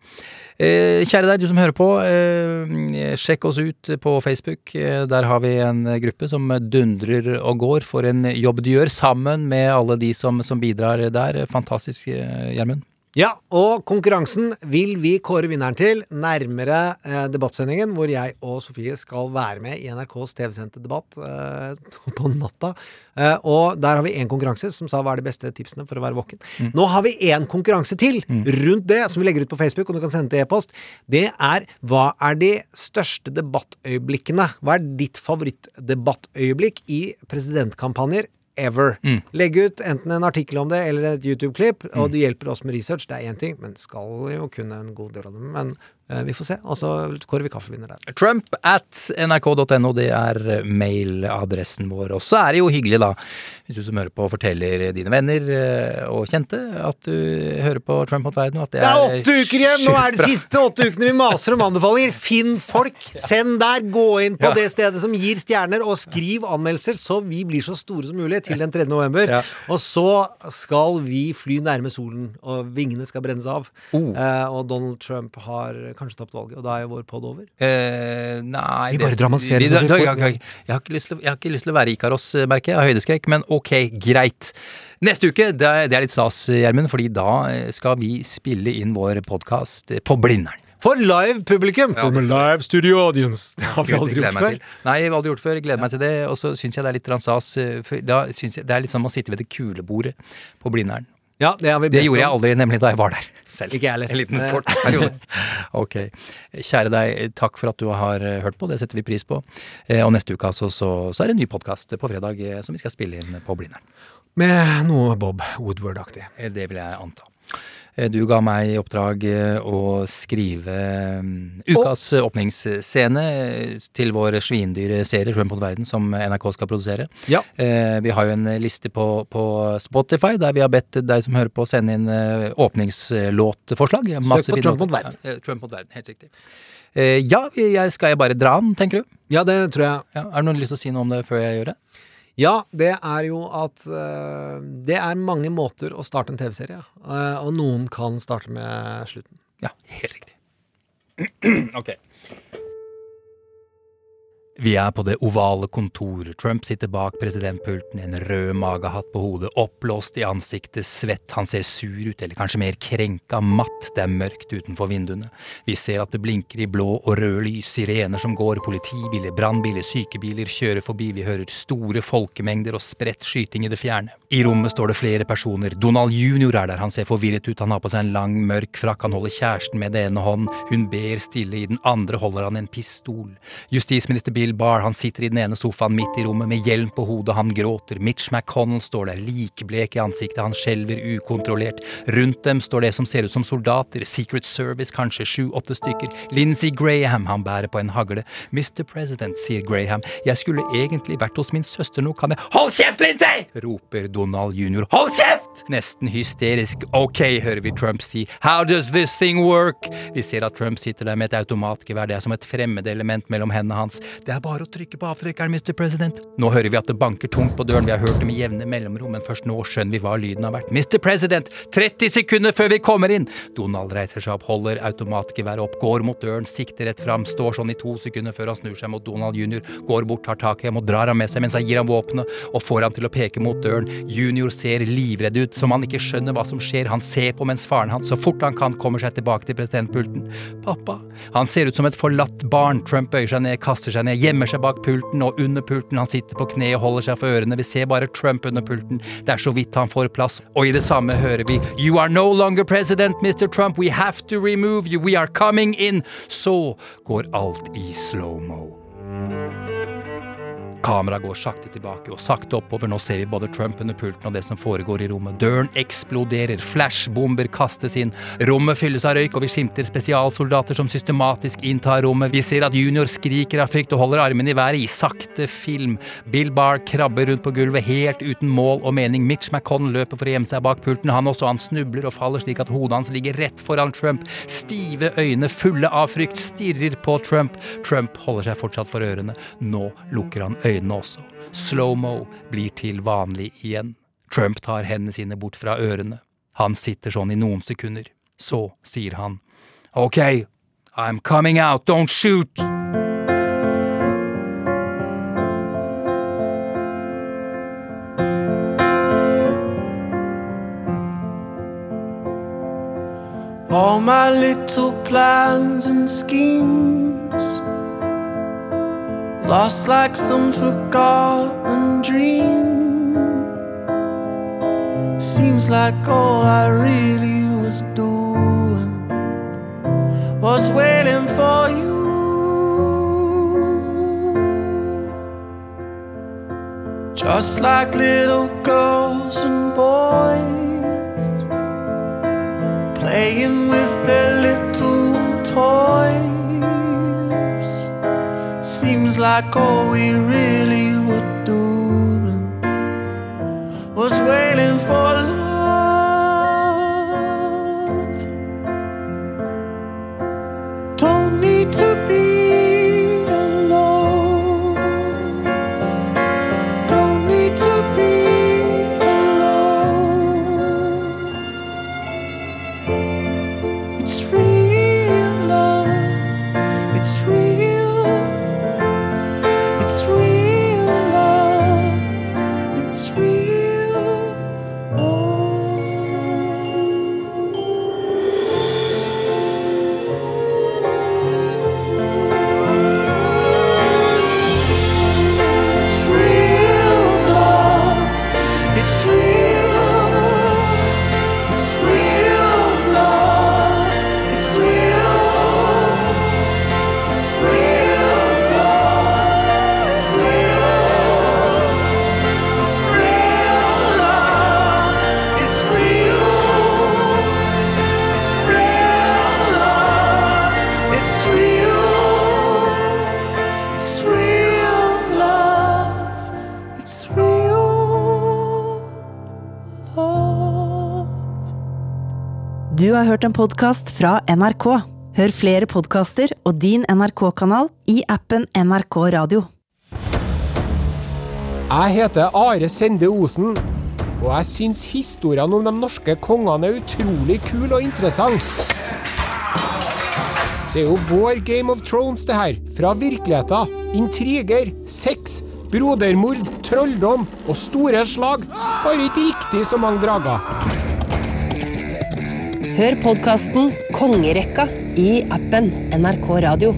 Eh, kjære deg, du som hører på. Eh, sjekk oss ut på Facebook. Eh, der har vi en gruppe som dundrer og går for en jobb du gjør, sammen med alle de som, som bidrar der. Fantastisk, Gjermund.
Ja, og konkurransen vil vi kåre vinneren til nærmere eh, debattsendingen, hvor jeg og Sofie skal være med i NRKs TV-sendte debatt eh, [LAUGHS] på natta. Eh, og der har vi én konkurranse som sa hva er de beste tipsene for å være våken. Nå har vi én konkurranse til rundt det, som vi legger ut på Facebook, og du kan sende til e-post. Det er hva er de største debattøyeblikkene? Hva er ditt favorittdebattøyeblikk i presidentkampanjer? Ever. Legg ut enten en artikkel om det eller et YouTube-klipp, og du hjelper oss med research. Det er én ting, men skal jo kunne en god del av dem. Men vi får se. Og så kårer vi kaffevinner der.
Trump at nrk.no, det er eh, mailadressen vår. Og så er det jo hyggelig, da, hvis du som hører på forteller dine venner eh, og kjente at du hører på Trump mot verden. og At det,
Det er åtte uker igjen! Nå er det siste åtte ukene vi maser om anbefalinger. Finn folk! Send der! Gå inn på
Ja.
det stedet som gir stjerner, og skriv anmeldelser, så vi blir så store som mulig til den 3. november.
Ja.
Og så skal vi fly nærme solen, og vingene skal brennes av.
Oh.
Eh, og Donald Trump har kanskje tapt valget, og da er jo vår pod over.
Eh, nei
Vi bare dramatiserer
jeg, jeg, jeg, har ikke lyst til, å- jeg har ikke lyst til å være Ikaros, eh, merker jeg. Har høydeskrekk, men ok, greit. Neste uke, det, er- det er litt stas, Gjermund, fordi da eh, skal vi spille inn vår podkast på Blindern.
For live publikum!
Ja,
live studio audience. Det har vi aldri gjort før.
Nei, vi har aldri gjort før. Jeg Gleder meg til det. Og så syns jeg det er litt eh, jeg Det er litt som å sitte ved det kulebordet på Blindern.
Ja, det
Det gjorde jeg aldri, nemlig da jeg var der selv.
Ikke jeg heller.
En liten kort [LAUGHS] periode. Ok. Kjære deg, takk for at du har eh, hørt på. Det setter vi pris på. Eh, Og neste uke altså, så, så er det en ny podkast på fredag eh, som vi skal spille inn på Blindern.
Med noe Bob Woodward-aktig.
Det vil jeg anta. Eh, Du ga meg i oppdrag eh, å skrive mm, ukas og... åpningsscene eh, til vår svindyre serie Trump mot verden, som NRK skal produsere.
Ja.
Eh, Vi har jo en liste på, på Spotify der vi har bedt deg som hører på, å sende inn eh, åpningslåtforslag. Masse
på Trump mot verden.
Eh, Trump mot verden, helt riktig. Eh, Ja, jeg, skal jeg bare dra den, tenker du?
Ja, det tror jeg.
Ja, er det noen lyst til å si noe om det før jeg gjør det?
Ja, det er jo at uh, det er mange måter å starte en TV-serie, Uh, og noen kan starte med slutten.
Ja, helt riktig. [CLEARS THROAT] ok. Vi er på det ovale kontor. Trump sitter bak presidentpulten, en rød magehatt på hodet, oppblåst i ansiktet, svett. Han ser sur ut, eller kanskje mer krenka, matt. Det er mørkt utenfor vinduene. Vi ser at det blinker i blå og røde lys, sirener som går, politibiler, brannbiler, sykebiler kjører forbi. Vi hører store folkemengder og spredt skyting i det fjerne. I rommet står det flere personer. Donald jr. er der. Han ser forvirret ut. Han har på seg en lang, mørk frakk. Han holder kjæresten med den ene hånden. Hun ber stille. I den andre holder han en pistol. Justisminister Bill Barr han sitter i den ene sofaen midt i rommet med hjelm på hodet. Han gråter. Mitch McConnell står der, likblek i ansiktet. Han skjelver ukontrollert. Rundt dem står det som ser ut som soldater. Secret Service, kanskje sju-åtte stykker. Lindsey Graham, han bærer på en hagle. Mr. President, sier Graham. Jeg skulle egentlig vært hos min søster nå, kan jeg Hold kjeft, Lindsey! roper Donald jr. Hold kjeft! Nesten hysterisk. Ok, hører vi Trump si. How does this thing work? Vi ser at Trump sitter der med et automatgevær. Det er som et fremmedelement mellom hendene hans. Det Er bare å trykke på avtrykkeren, Mr. President. Nå hører vi at det banker tungt på døren, vi har hørt det med jevne mellomrom, men først nå skjønner vi hva lyden har vært. Mr. President, 30 sekunder før vi kommer inn! Donald reiser seg opp, holder automatgeværet opp, går mot døren, sikter rett fram, står sånn i to sekunder før han snur seg mot Donald jr., går bort, tar tak i ham og drar ham med seg mens han gir ham våpenet og får ham til å peke mot døren. Junior ser livredd ut, som han ikke skjønner hva som skjer, han ser på mens faren hans så fort han kan kommer seg tilbake til presidentpulten. Pappa. Han ser ut som et forlatt barn. Trump bøyer seg ned, kaster seg ned, gjemmer seg bak pulten og under pulten. Han sitter på kne og holder seg for ørene. Vi ser bare Trump under pulten. Det er så vidt han får plass. Og i det samme hører vi You are no longer president, Mr. Trump. We have to remove you. We are coming in. Så går alt i slow-mo. Kameraet går sakte tilbake og sakte oppover. Nå ser vi både Trump under pulten og det som foregår i rommet. Døren eksploderer, flashbomber kastes inn. Rommet fylles av røyk, og vi skimter spesialsoldater som systematisk inntar rommet. Vi ser at junior skriker av frykt og holder armene i været i sakte film. Bill Barr krabber rundt på gulvet helt uten mål og mening. Mitch McConnell løper for å gjemme seg bak pulten, han også. Han snubler og faller slik at hodet hans ligger rett foran Trump. Stive øyne fulle av frykt stirrer på Trump. Trump holder seg fortsatt for ørene. Nå lukker han øynene også. Slow-mo blir til vanlig igjen. Trump tar hendene sine bort fra ørene. Han sitter sånn i noen sekunder. Så sier han OK, I'm coming out, don't shoot!
All my little plans and schemes lost like some forgotten dream. Seems like all I really was doing was waiting for you. Just like little girls and boys playing with their little toys. Like all we really were doing was waiting for
har hørt en podkast fra NRK. Hør flere podkaster og din NRK-kanal i appen NRK Radio.
Jeg heter Are Sende Osen, og jeg syns historiene om de norske kongene er utrolig kul og interessant. Det er jo vår Game of Thrones, det her. Fra virkeligheten. Intriger, sex, brodermord, trolldom og store slag. Bare ikke riktig så mange drager.
Hør podkasten Kongerekka i appen NRK Radio.